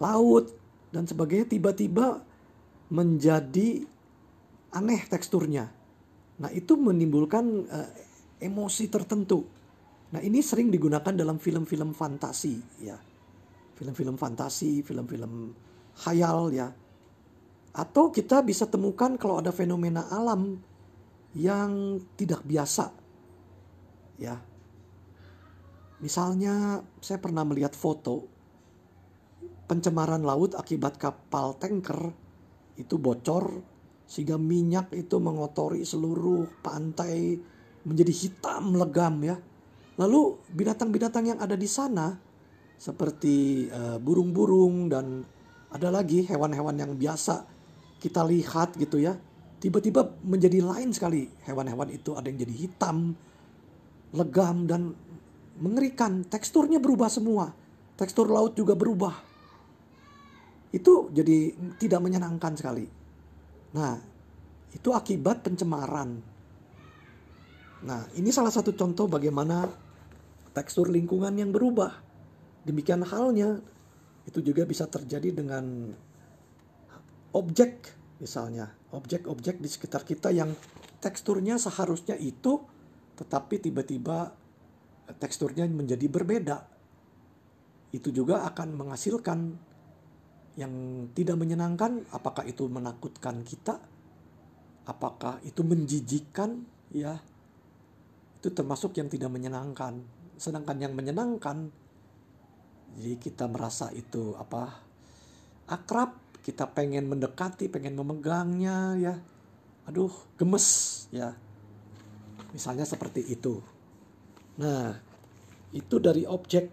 Laut dan sebagainya tiba-tiba menjadi aneh teksturnya. Nah, itu menimbulkan uh, emosi tertentu. Nah, ini sering digunakan dalam film-film fantasi ya. Film-film fantasi, film-film khayal ya. Atau kita bisa temukan kalau ada fenomena alam yang tidak biasa. Ya. Misalnya saya pernah melihat foto pencemaran laut akibat kapal tanker itu bocor sehingga minyak itu mengotori seluruh pantai menjadi hitam legam ya. Lalu binatang-binatang yang ada di sana seperti uh, burung-burung dan ada lagi hewan-hewan yang biasa kita lihat gitu ya. Tiba-tiba menjadi lain sekali hewan-hewan itu ada yang jadi hitam, legam dan mengerikan. Teksturnya berubah semua. Tekstur laut juga berubah. Itu jadi tidak menyenangkan sekali. Nah, itu akibat pencemaran Nah, ini salah satu contoh bagaimana tekstur lingkungan yang berubah. Demikian halnya itu juga bisa terjadi dengan objek misalnya, objek-objek di sekitar kita yang teksturnya seharusnya itu tetapi tiba-tiba teksturnya menjadi berbeda. Itu juga akan menghasilkan yang tidak menyenangkan, apakah itu menakutkan kita, apakah itu menjijikkan, ya itu termasuk yang tidak menyenangkan. Sedangkan yang menyenangkan, jadi kita merasa itu apa akrab, kita pengen mendekati, pengen memegangnya, ya, aduh gemes, ya, misalnya seperti itu. Nah, itu dari objek,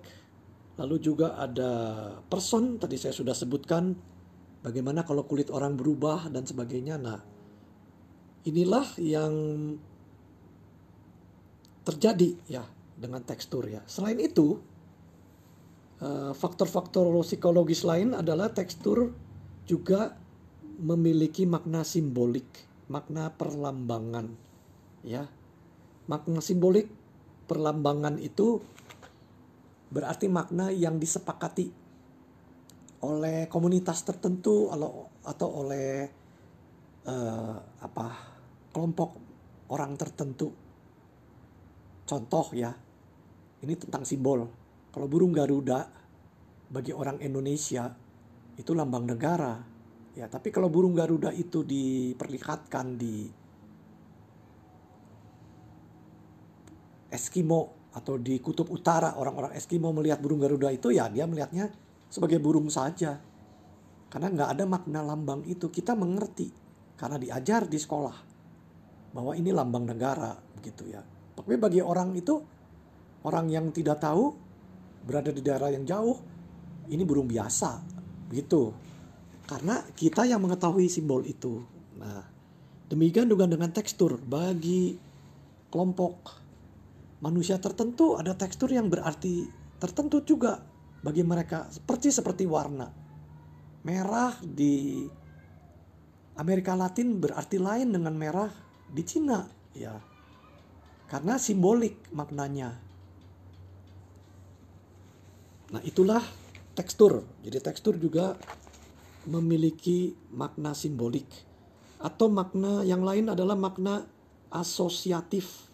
lalu juga ada person, tadi saya sudah sebutkan, bagaimana kalau kulit orang berubah dan sebagainya. Nah, inilah yang terjadi ya dengan tekstur ya. Selain itu, eh, faktor-faktor psikologis lain adalah tekstur juga memiliki makna simbolik, makna perlambangan ya. Makna simbolik perlambangan itu berarti makna yang disepakati oleh komunitas tertentu atau oleh uh, apa kelompok orang tertentu Contoh ya, ini tentang simbol. Kalau burung Garuda bagi orang Indonesia itu lambang negara. Ya, tapi kalau burung Garuda itu diperlihatkan di Eskimo atau di kutub utara orang-orang Eskimo melihat burung Garuda itu ya dia melihatnya sebagai burung saja. Karena nggak ada makna lambang itu kita mengerti karena diajar di sekolah bahwa ini lambang negara begitu ya. Tapi bagi orang itu, orang yang tidak tahu, berada di daerah yang jauh, ini burung biasa. Begitu. Karena kita yang mengetahui simbol itu. Nah, demikian juga dengan tekstur. Bagi kelompok manusia tertentu ada tekstur yang berarti tertentu juga bagi mereka. Seperti seperti warna. Merah di Amerika Latin berarti lain dengan merah di Cina. Ya, karena simbolik maknanya. Nah, itulah tekstur. Jadi tekstur juga memiliki makna simbolik atau makna yang lain adalah makna asosiatif.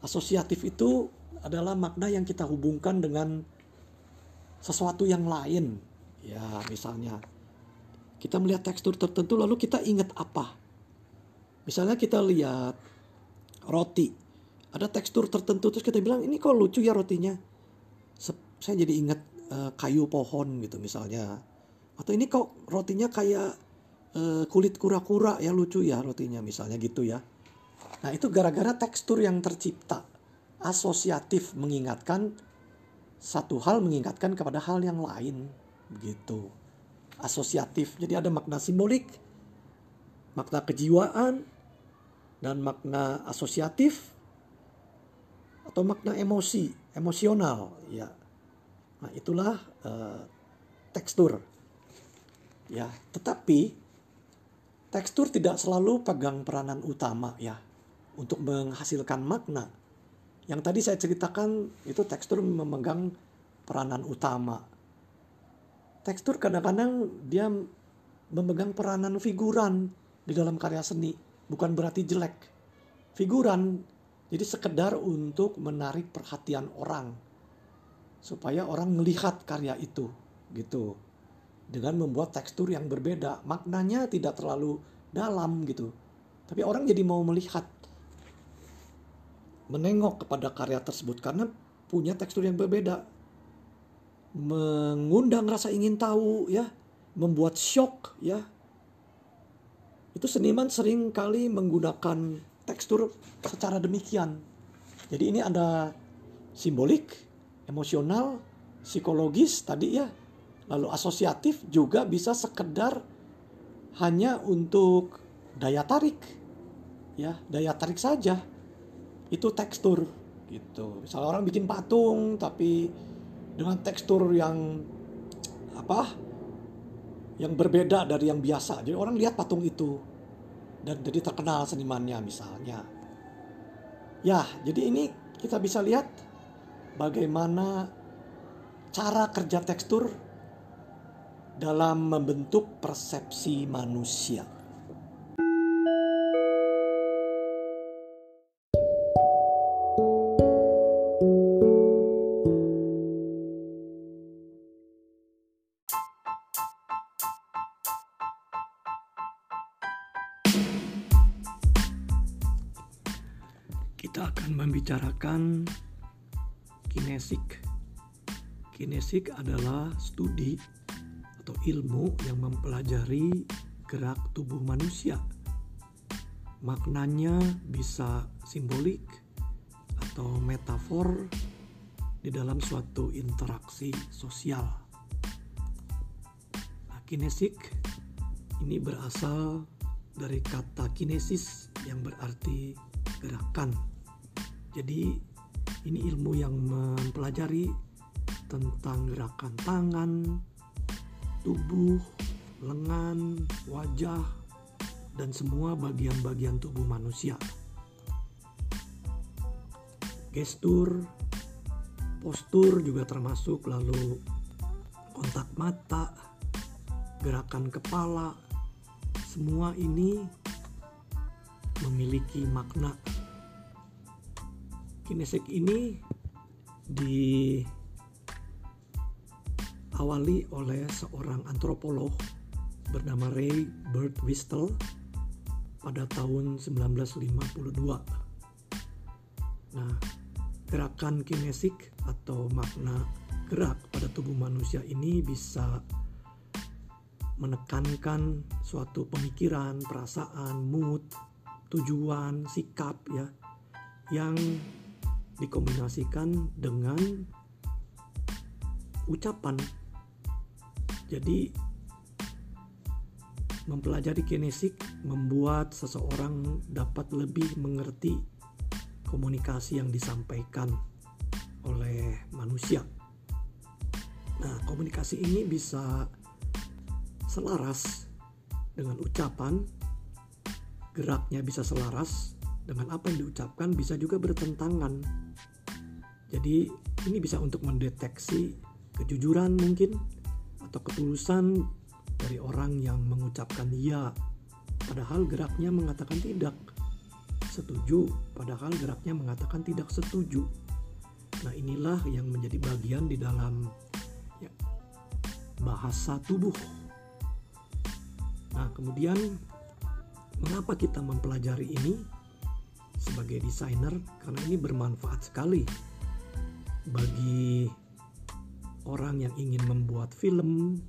Asosiatif itu adalah makna yang kita hubungkan dengan sesuatu yang lain. Ya, misalnya kita melihat tekstur tertentu lalu kita ingat apa? Misalnya kita lihat roti. Ada tekstur tertentu terus kita bilang ini kok lucu ya rotinya. Saya jadi ingat uh, kayu pohon gitu misalnya. Atau ini kok rotinya kayak uh, kulit kura-kura ya lucu ya rotinya misalnya gitu ya. Nah itu gara-gara tekstur yang tercipta asosiatif mengingatkan satu hal mengingatkan kepada hal yang lain begitu. Asosiatif jadi ada makna simbolik makna kejiwaan dan makna asosiatif atau makna emosi emosional ya. Nah itulah uh, tekstur. Ya tetapi tekstur tidak selalu pegang peranan utama ya untuk menghasilkan makna yang tadi saya ceritakan itu tekstur memegang peranan utama. Tekstur kadang-kadang dia memegang peranan figuran di dalam karya seni, bukan berarti jelek. Figuran jadi sekedar untuk menarik perhatian orang supaya orang melihat karya itu gitu. Dengan membuat tekstur yang berbeda, maknanya tidak terlalu dalam gitu. Tapi orang jadi mau melihat menengok kepada karya tersebut karena punya tekstur yang berbeda. Mengundang rasa ingin tahu ya, membuat shock ya. Itu seniman sering kali menggunakan tekstur secara demikian. Jadi ini ada simbolik, emosional, psikologis tadi ya. Lalu asosiatif juga bisa sekedar hanya untuk daya tarik. Ya, daya tarik saja itu tekstur gitu. Misalnya orang bikin patung tapi dengan tekstur yang apa? Yang berbeda dari yang biasa. Jadi orang lihat patung itu dan jadi terkenal senimannya misalnya. Ya, jadi ini kita bisa lihat bagaimana cara kerja tekstur dalam membentuk persepsi manusia. Membicarakan kinesik. Kinesik adalah studi atau ilmu yang mempelajari gerak tubuh manusia. Maknanya bisa simbolik atau metafor di dalam suatu interaksi sosial. Nah, kinesik ini berasal dari kata kinesis yang berarti gerakan jadi ini ilmu yang mempelajari tentang gerakan tangan, tubuh, lengan, wajah, dan semua bagian-bagian tubuh manusia. Gestur, postur juga termasuk lalu kontak mata, gerakan kepala, semua ini memiliki makna kinesik ini diawali oleh seorang antropolog bernama Ray Birdwhistle pada tahun 1952. Nah, gerakan kinesik atau makna gerak pada tubuh manusia ini bisa menekankan suatu pemikiran, perasaan, mood, tujuan, sikap ya yang dikombinasikan dengan ucapan. Jadi mempelajari kinesik membuat seseorang dapat lebih mengerti komunikasi yang disampaikan oleh manusia. Nah, komunikasi ini bisa selaras dengan ucapan, geraknya bisa selaras dengan apa yang diucapkan, bisa juga bertentangan jadi ini bisa untuk mendeteksi kejujuran mungkin atau ketulusan dari orang yang mengucapkan iya. Padahal geraknya mengatakan tidak setuju padahal geraknya mengatakan tidak setuju. Nah inilah yang menjadi bagian di dalam ya, bahasa tubuh. Nah kemudian mengapa kita mempelajari ini sebagai desainer? Karena ini bermanfaat sekali bagi orang yang ingin membuat film,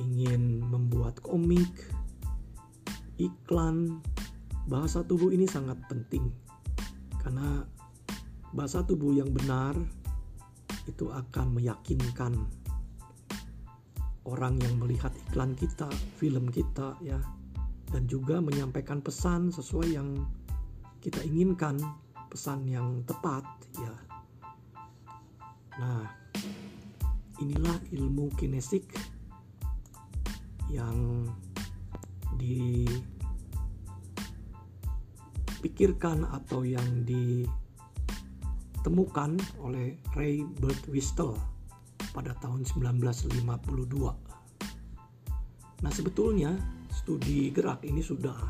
ingin membuat komik, iklan, bahasa tubuh ini sangat penting karena bahasa tubuh yang benar itu akan meyakinkan orang yang melihat iklan kita, film kita ya dan juga menyampaikan pesan sesuai yang kita inginkan, pesan yang tepat ya. Nah, inilah ilmu kinesik yang dipikirkan atau yang ditemukan oleh Ray Birdwhistell pada tahun 1952. Nah, sebetulnya studi gerak ini sudah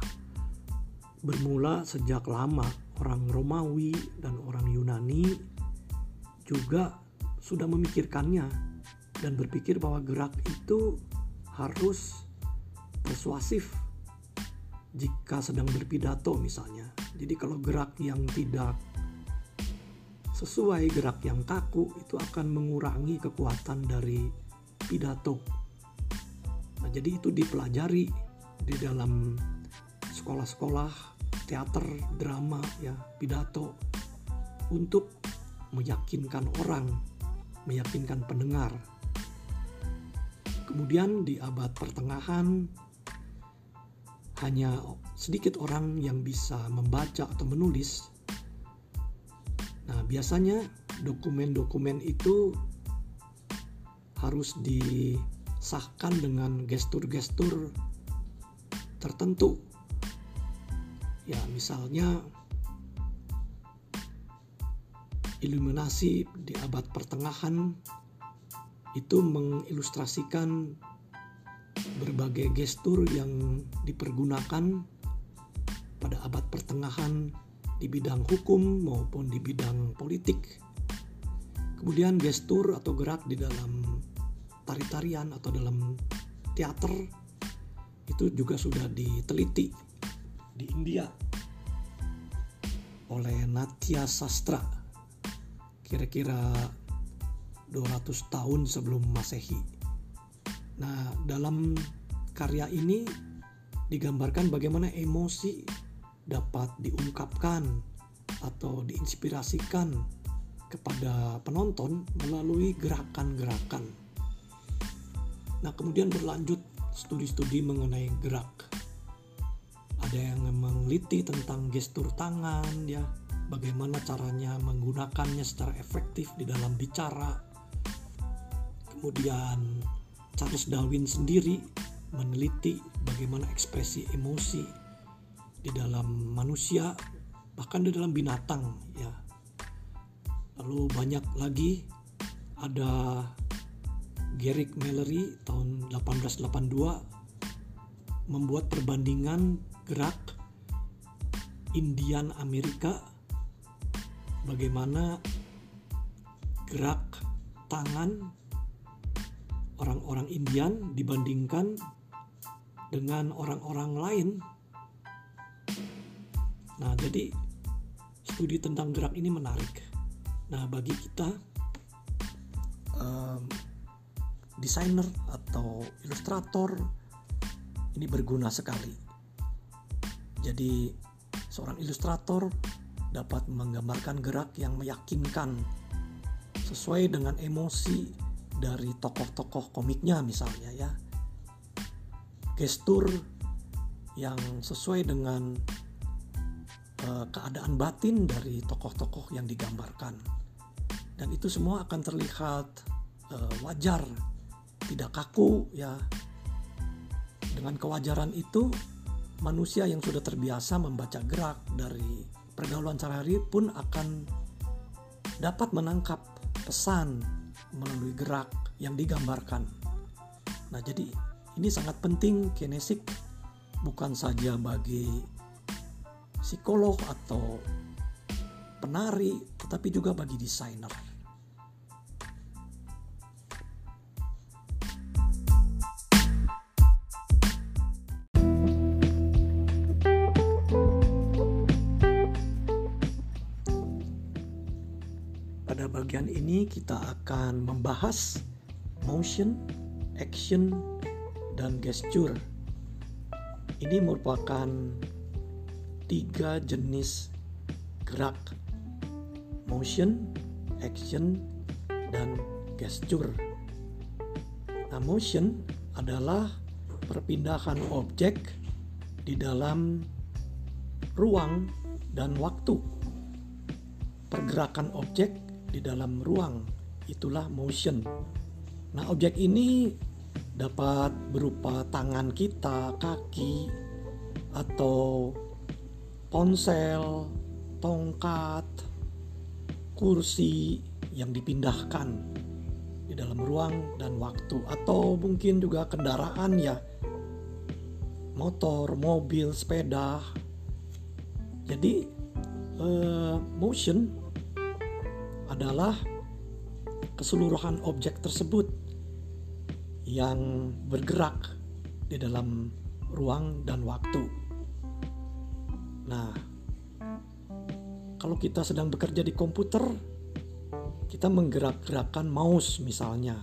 bermula sejak lama. Orang Romawi dan orang Yunani juga sudah memikirkannya dan berpikir bahwa gerak itu harus persuasif jika sedang berpidato misalnya. Jadi kalau gerak yang tidak sesuai gerak yang kaku itu akan mengurangi kekuatan dari pidato. Nah, jadi itu dipelajari di dalam sekolah-sekolah teater, drama, ya, pidato untuk meyakinkan orang, meyakinkan pendengar Kemudian di abad pertengahan hanya sedikit orang yang bisa membaca atau menulis. Nah, biasanya dokumen-dokumen itu harus disahkan dengan gestur-gestur tertentu. Ya, misalnya iluminasi di abad pertengahan itu mengilustrasikan berbagai gestur yang dipergunakan pada abad pertengahan di bidang hukum maupun di bidang politik. Kemudian gestur atau gerak di dalam tari-tarian atau dalam teater itu juga sudah diteliti di India oleh Natya Sastra kira-kira 200 tahun sebelum Masehi. Nah, dalam karya ini digambarkan bagaimana emosi dapat diungkapkan atau diinspirasikan kepada penonton melalui gerakan-gerakan. Nah, kemudian berlanjut studi-studi mengenai gerak. Ada yang meneliti tentang gestur tangan ya, bagaimana caranya menggunakannya secara efektif di dalam bicara Kemudian Charles Darwin sendiri meneliti bagaimana ekspresi emosi di dalam manusia bahkan di dalam binatang ya. Lalu banyak lagi ada Garrick Mallory tahun 1882 membuat perbandingan gerak Indian Amerika bagaimana gerak tangan orang-orang Indian dibandingkan dengan orang-orang lain. Nah, jadi studi tentang gerak ini menarik. Nah, bagi kita um, desainer atau ilustrator ini berguna sekali. Jadi, seorang ilustrator dapat menggambarkan gerak yang meyakinkan sesuai dengan emosi dari tokoh-tokoh komiknya misalnya ya. Gestur yang sesuai dengan uh, keadaan batin dari tokoh-tokoh yang digambarkan. Dan itu semua akan terlihat uh, wajar tidak kaku ya. Dengan kewajaran itu manusia yang sudah terbiasa membaca gerak dari pergaulan sehari-hari pun akan dapat menangkap pesan melalui gerak yang digambarkan. Nah, jadi ini sangat penting kinesik bukan saja bagi psikolog atau penari, tetapi juga bagi desainer. Bagian ini kita akan membahas motion, action, dan gesture. Ini merupakan tiga jenis gerak motion, action, dan gesture. Nah, motion adalah perpindahan objek di dalam ruang dan waktu. Pergerakan objek di dalam ruang itulah motion. Nah, objek ini dapat berupa tangan kita, kaki, atau ponsel, tongkat, kursi yang dipindahkan di dalam ruang dan waktu atau mungkin juga kendaraan ya motor, mobil, sepeda. Jadi uh, motion adalah keseluruhan objek tersebut yang bergerak di dalam ruang dan waktu. Nah, kalau kita sedang bekerja di komputer, kita menggerak-gerakkan mouse misalnya,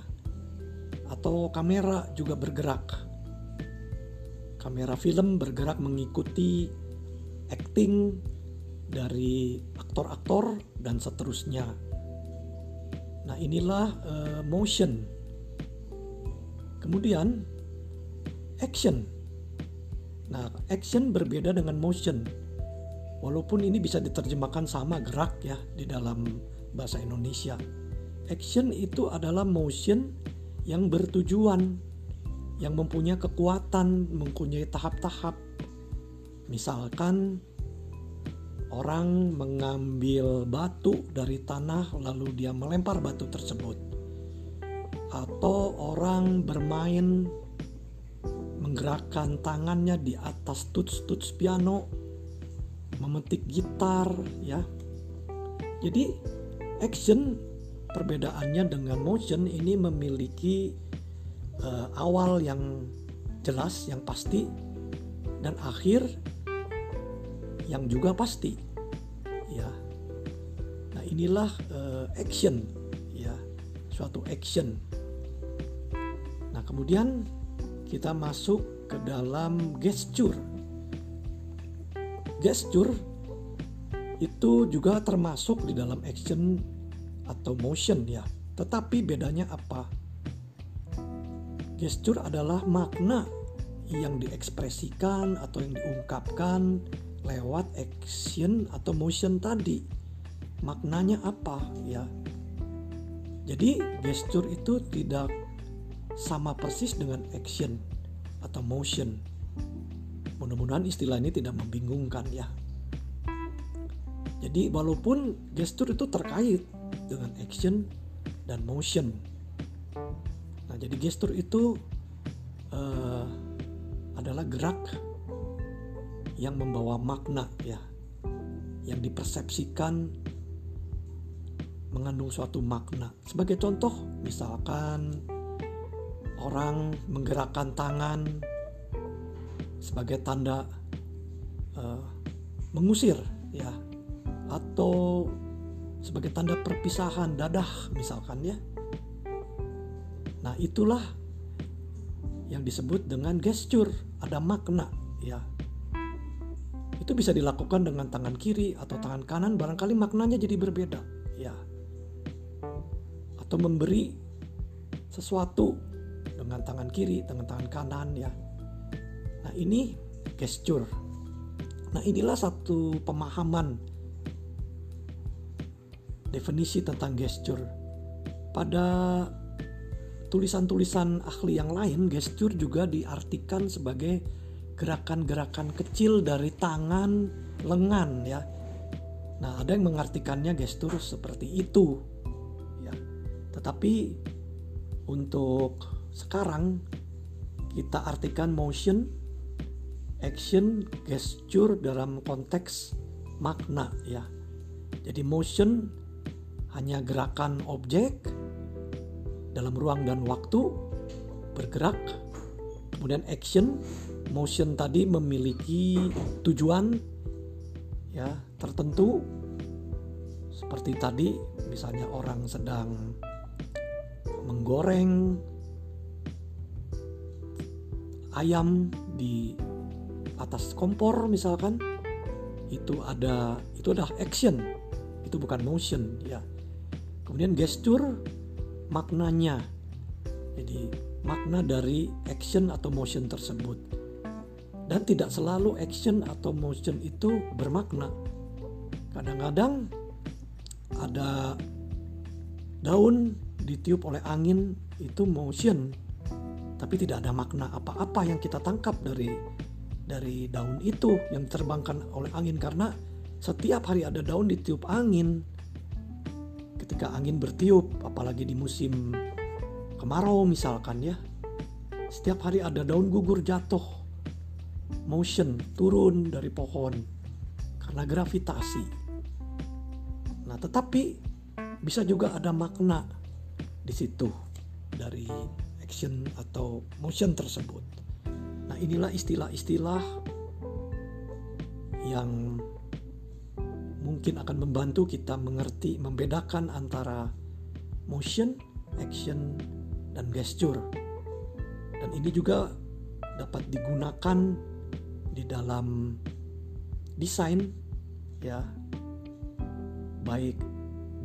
atau kamera juga bergerak. Kamera film bergerak mengikuti acting dari aktor-aktor dan seterusnya. Nah, inilah uh, motion. Kemudian action. Nah, action berbeda dengan motion Walaupun ini bisa diterjemahkan sama gerak ya di dalam bahasa Indonesia. Action itu adalah motion yang bertujuan, yang mempunyai kekuatan, mempunyai tahap-tahap. Misalkan orang mengambil batu dari tanah lalu dia melempar batu tersebut. Atau orang bermain menggerakkan tangannya di atas tuts-tuts piano memetik gitar ya. Jadi action perbedaannya dengan motion ini memiliki uh, awal yang jelas, yang pasti dan akhir yang juga pasti. Ya. Nah, inilah uh, action ya, suatu action. Nah, kemudian kita masuk ke dalam gesture gesture itu juga termasuk di dalam action atau motion ya. Tetapi bedanya apa? Gesture adalah makna yang diekspresikan atau yang diungkapkan lewat action atau motion tadi. Maknanya apa ya? Jadi gesture itu tidak sama persis dengan action atau motion Mudah-mudahan istilah ini tidak membingungkan ya. Jadi walaupun gestur itu terkait dengan action dan motion. Nah, jadi gestur itu uh, adalah gerak yang membawa makna ya, yang dipersepsikan mengandung suatu makna. Sebagai contoh, misalkan orang menggerakkan tangan sebagai tanda uh, mengusir ya atau sebagai tanda perpisahan dadah misalkan ya. Nah, itulah yang disebut dengan gesture, ada makna ya. Itu bisa dilakukan dengan tangan kiri atau tangan kanan barangkali maknanya jadi berbeda ya. Atau memberi sesuatu dengan tangan kiri, dengan tangan kanan ya Nah ini gesture. Nah inilah satu pemahaman definisi tentang gesture. Pada tulisan-tulisan ahli yang lain, gesture juga diartikan sebagai gerakan-gerakan kecil dari tangan, lengan ya. Nah, ada yang mengartikannya gestur seperti itu. Ya. Tetapi untuk sekarang kita artikan motion, action, gesture dalam konteks makna ya. Jadi motion hanya gerakan objek dalam ruang dan waktu bergerak. Kemudian action, motion tadi memiliki tujuan ya tertentu. Seperti tadi misalnya orang sedang menggoreng ayam di atas kompor misalkan. Itu ada itu adalah action. Itu bukan motion ya. Kemudian gesture maknanya. Jadi makna dari action atau motion tersebut dan tidak selalu action atau motion itu bermakna. Kadang-kadang ada daun ditiup oleh angin itu motion. Tapi tidak ada makna apa-apa yang kita tangkap dari dari daun itu yang terbangkan oleh angin. Karena setiap hari ada daun ditiup angin. Ketika angin bertiup apalagi di musim kemarau misalkan ya setiap hari ada daun gugur jatuh motion turun dari pohon karena gravitasi nah tetapi bisa juga ada makna di situ dari action atau motion tersebut. Nah, inilah istilah-istilah yang mungkin akan membantu kita mengerti membedakan antara motion, action, dan gesture. Dan ini juga dapat digunakan di dalam desain ya baik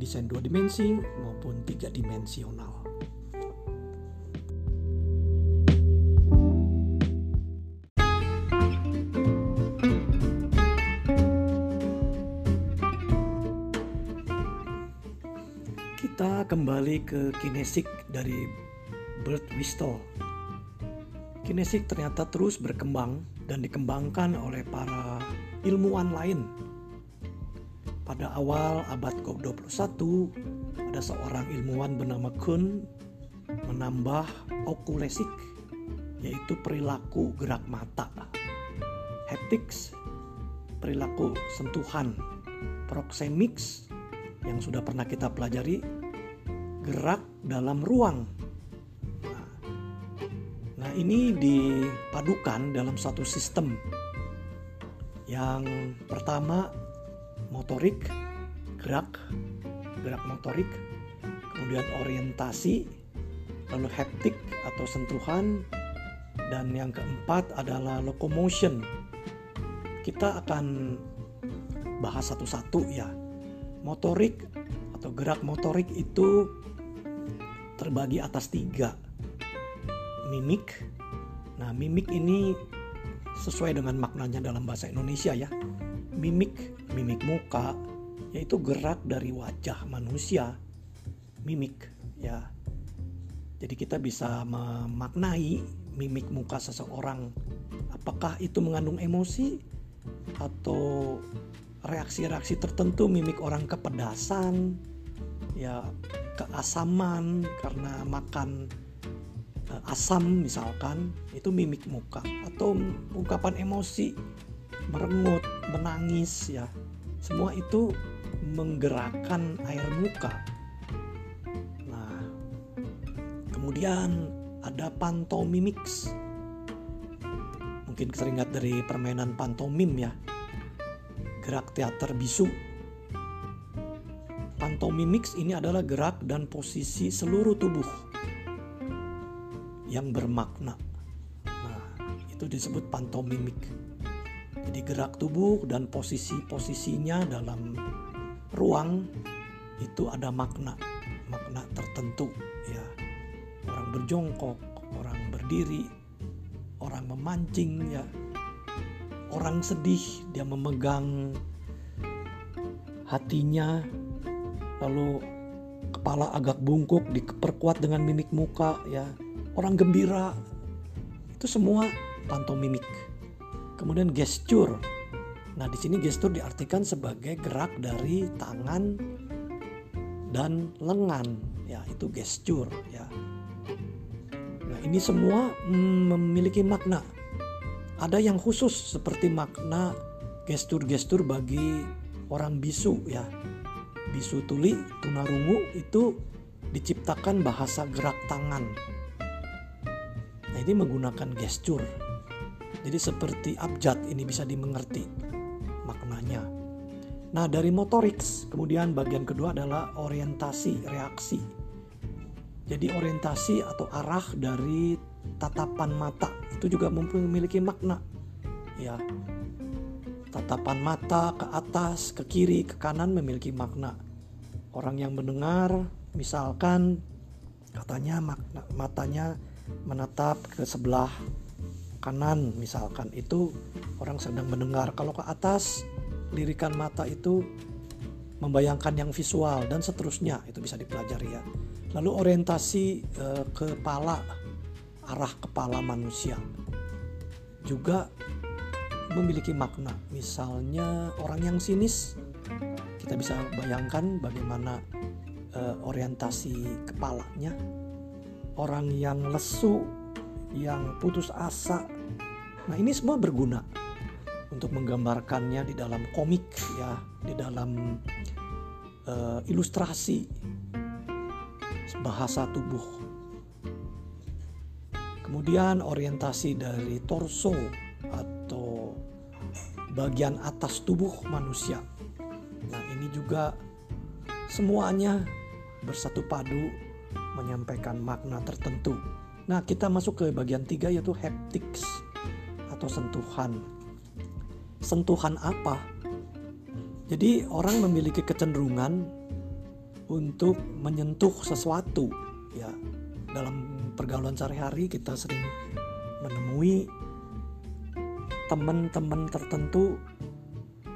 desain dua dimensi maupun tiga dimensional. kembali ke kinesik dari Bert Wistel. Kinesik ternyata terus berkembang dan dikembangkan oleh para ilmuwan lain. Pada awal abad ke-21, ada seorang ilmuwan bernama Kuhn menambah okulesik, yaitu perilaku gerak mata. Haptics, perilaku sentuhan. Proxemics, yang sudah pernah kita pelajari gerak dalam ruang. Ini dipadukan dalam satu sistem. Yang pertama motorik, gerak, gerak motorik, kemudian orientasi, lalu haptik atau sentuhan, dan yang keempat adalah locomotion. Kita akan bahas satu-satu ya. Motorik atau gerak motorik itu terbagi atas tiga mimik. Nah, mimik ini sesuai dengan maknanya dalam bahasa Indonesia ya. Mimik, mimik muka, yaitu gerak dari wajah manusia. Mimik ya. Jadi kita bisa memaknai mimik muka seseorang. Apakah itu mengandung emosi atau reaksi-reaksi tertentu mimik orang kepedasan ya keasaman karena makan asam misalkan itu mimik muka atau ungkapan emosi merengut menangis ya. Semua itu menggerakkan air muka. Nah kemudian ada pantomimics. Mungkin sering lihat dari permainan pantomim ya. Gerak teater bisu. Pantomimics ini adalah gerak dan posisi seluruh tubuh yang bermakna. Nah, itu disebut pantomimik. Jadi gerak tubuh dan posisi-posisinya dalam ruang itu ada makna, makna tertentu ya. Orang berjongkok, orang berdiri, orang memancing ya. Orang sedih, dia memegang hatinya lalu kepala agak bungkuk diperkuat dengan mimik muka ya orang gembira. Itu semua pantomimik kemudian gesture nah di sini gesture diartikan sebagai gerak dari tangan dan lengan. Ya itu gesture ya. Nah ini semua mm, memiliki makna. Ada yang khusus seperti makna gestur-gestur bagi orang bisu ya. Bisu tuli tunarungu itu diciptakan bahasa gerak tangan nah ini menggunakan gestur. Jadi seperti abjad ini bisa dimengerti maknanya. Nah dari motorik kemudian bagian kedua adalah orientasi reaksi. Jadi orientasi atau arah dari tatapan mata itu juga memiliki makna ya. Tatapan mata ke atas, ke kiri, ke kanan memiliki makna. Orang yang mendengar, misalkan katanya makna, matanya menatap ke sebelah kanan, misalkan itu orang sedang mendengar. Kalau ke atas, lirikan mata itu membayangkan yang visual dan seterusnya itu bisa dipelajari ya. Lalu orientasi eh, kepala, arah kepala manusia juga memiliki makna. Misalnya orang yang sinis, kita bisa bayangkan bagaimana uh, orientasi kepalanya. Orang yang lesu, yang putus asa. Nah, ini semua berguna untuk menggambarkannya di dalam komik ya, di dalam uh, ilustrasi bahasa tubuh. Kemudian orientasi dari torso bagian atas tubuh manusia. Nah, ini juga semuanya bersatu padu menyampaikan makna tertentu. Nah, kita masuk ke bagian tiga yaitu haptics atau sentuhan. Sentuhan apa? Jadi orang memiliki kecenderungan untuk menyentuh sesuatu ya. Dalam pergaulan sehari-hari kita sering menemui teman-teman tertentu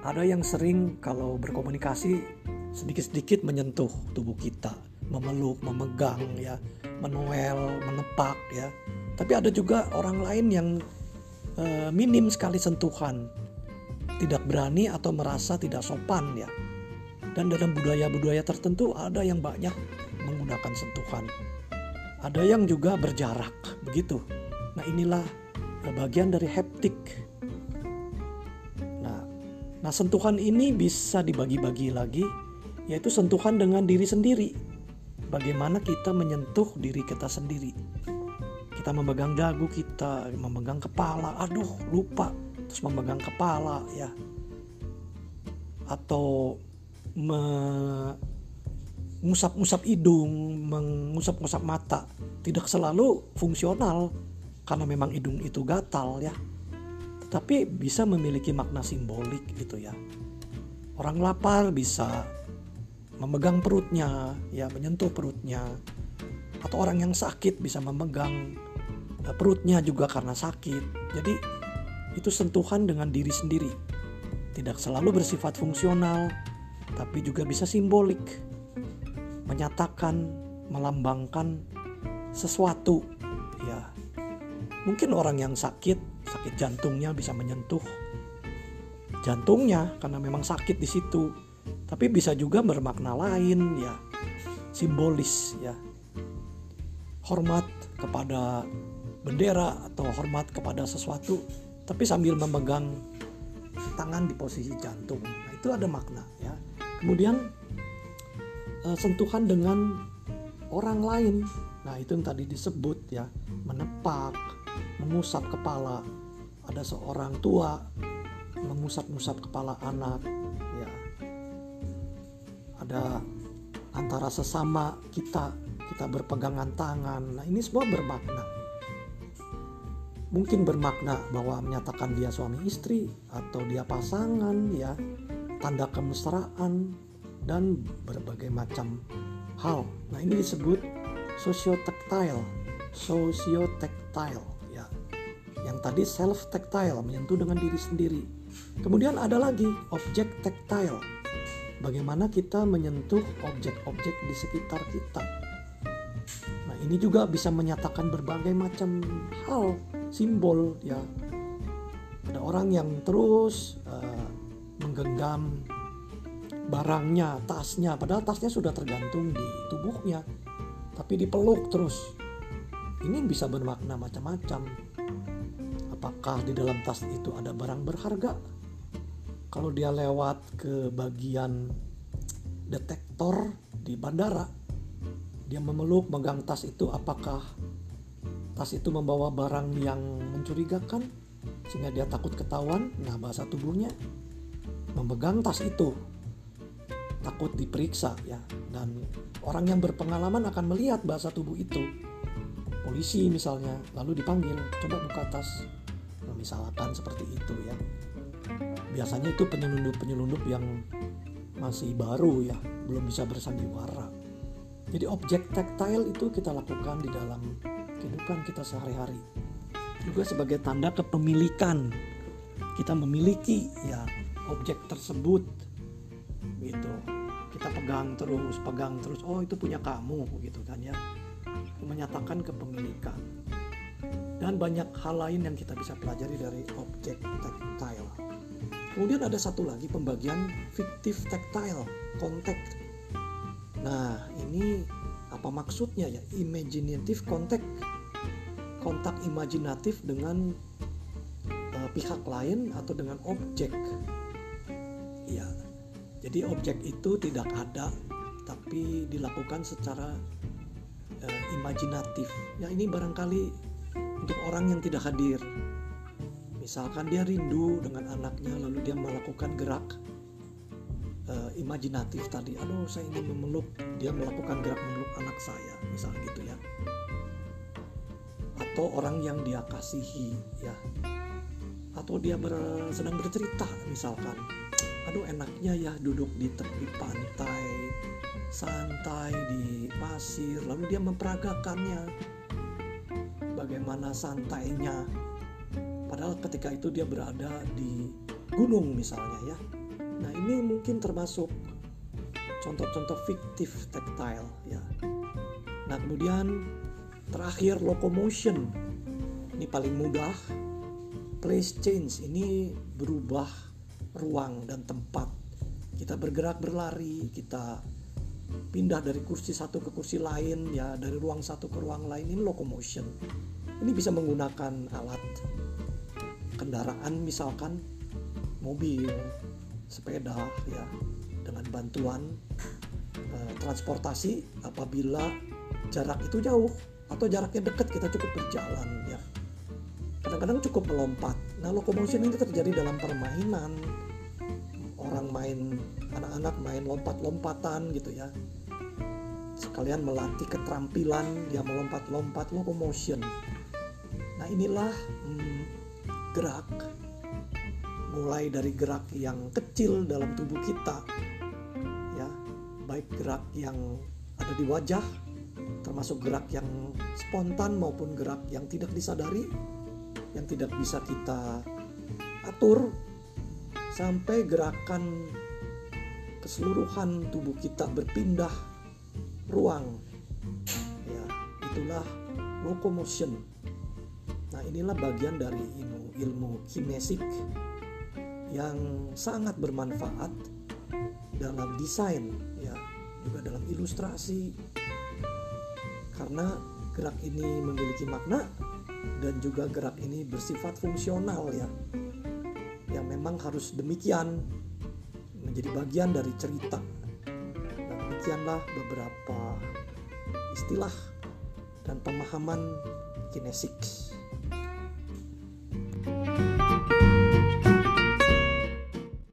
ada yang sering kalau berkomunikasi sedikit-sedikit menyentuh tubuh kita, memeluk, memegang ya, menuel, menepak ya. Tapi ada juga orang lain yang e, minim sekali sentuhan, tidak berani atau merasa tidak sopan ya. Dan dalam budaya-budaya tertentu ada yang banyak menggunakan sentuhan. Ada yang juga berjarak, begitu. Nah, inilah bagian dari haptik Nah, sentuhan ini bisa dibagi-bagi lagi, yaitu sentuhan dengan diri sendiri. Bagaimana kita menyentuh diri kita sendiri. Kita memegang dagu kita, memegang kepala, aduh lupa, terus memegang kepala ya. Atau mengusap-usap hidung, mengusap-usap mata. Tidak selalu fungsional karena memang hidung itu gatal ya tapi bisa memiliki makna simbolik gitu ya. Orang lapar bisa memegang perutnya, ya menyentuh perutnya. Atau orang yang sakit bisa memegang eh, perutnya juga karena sakit. Jadi itu sentuhan dengan diri sendiri. Tidak selalu bersifat fungsional, tapi juga bisa simbolik. Menyatakan, melambangkan sesuatu ya. Mungkin orang yang sakit sakit jantungnya bisa menyentuh jantungnya karena memang sakit di situ tapi bisa juga bermakna lain ya. Simbolis ya. Hormat kepada bendera atau hormat kepada sesuatu tapi sambil memegang tangan di posisi jantung. Nah, itu ada makna ya. Kemudian uh, sentuhan dengan orang lain. Nah itu yang tadi disebut ya. Menepak mengusap kepala. Ada seorang tua mengusap-usap kepala anak ya ada antara sesama kita kita berpegangan tangan nah ini semua bermakna mungkin bermakna bahwa menyatakan dia suami istri atau dia pasangan ya tanda kemesraan dan berbagai macam hal nah ini disebut socio-tactile socio-tactile yang tadi self tactile menyentuh dengan diri sendiri. Kemudian ada lagi objek tactile. Bagaimana kita menyentuh objek-objek di sekitar kita. Nah, ini juga bisa menyatakan berbagai macam hal, simbol ya. Ada orang yang terus uh, menggenggam barangnya, tasnya, padahal tasnya sudah tergantung di tubuhnya, tapi dipeluk terus. Ini bisa bermakna macam-macam. Apakah di dalam tas itu ada barang berharga? Kalau dia lewat ke bagian detektor di bandara, dia memeluk megang tas itu, apakah tas itu membawa barang yang mencurigakan sehingga dia takut ketahuan? Nah, bahasa tubuhnya memegang tas itu. Takut diperiksa ya. Dan orang yang berpengalaman akan melihat bahasa tubuh itu. Polisi misalnya lalu dipanggil coba buka tas. Nah, seperti itu ya biasanya itu penyelundup-penyelundup yang masih baru ya belum bisa bersandiwara. Jadi objek tactile itu kita lakukan di dalam kehidupan kita sehari-hari. Juga sebagai tanda kepemilikan. Kita memiliki ya objek tersebut. Gitu. Kita pegang terus pegang terus. Oh itu punya kamu gitu kan ya. Menyatakan kepemilikan. Dan banyak hal lain yang kita bisa pelajari dari objek tactile kemudian ada satu lagi pembagian fiktif tactile contact. Nah ini apa maksudnya ya? Imaginative contact. Kontak imajinatif dengan uh, pihak lain atau dengan objek. Ya jadi objek itu tidak ada tapi dilakukan secara uh, imajinatif. Ya ini barangkali untuk orang yang tidak hadir. Misalkan dia rindu dengan anaknya lalu dia melakukan gerak uh, imajinatif tadi. Aduh saya ingin memeluk, dia melakukan gerak memeluk anak saya, misal gitu ya. Atau orang yang dia kasihi ya. Atau dia ber, sedang bercerita misalkan aduh enaknya ya duduk di tepi pantai santai di pasir lalu dia memperagakannya bagaimana santainya padahal ketika itu dia berada di gunung misalnya ya. Nah ini mungkin termasuk contoh-contoh fiktif tactile ya. Nah kemudian terakhir locomotion. Ini paling mudah. Place change. Ini berubah ruang dan tempat. Kita bergerak berlari, kita pindah dari kursi satu ke kursi lain ya dari ruang satu ke ruang lain. Ini locomotion. Ini bisa menggunakan alat kendaraan misalkan mobil, sepeda ya dengan bantuan eh, transportasi apabila jarak itu jauh atau jaraknya dekat kita cukup berjalan ya kadang-kadang cukup melompat. Nah, locomotion ini terjadi dalam permainan. Orang main, anak-anak main lompat-lompatan gitu ya. Sekalian melatih keterampilan dia melompat-lompat locomotion. Nah, inilah gerak mulai dari gerak yang kecil dalam tubuh kita ya, baik gerak yang ada di wajah termasuk gerak yang spontan maupun gerak yang tidak disadari yang tidak bisa kita atur sampai gerakan keseluruhan tubuh kita berpindah ruang. Ya itulah locomotion nah inilah bagian dari ilmu ilmu kinesik yang sangat bermanfaat dalam desain ya juga dalam ilustrasi karena gerak ini memiliki makna dan juga gerak ini bersifat fungsional ya yang memang harus demikian menjadi bagian dari cerita dan demikianlah beberapa istilah dan pemahaman kinesik. Bye.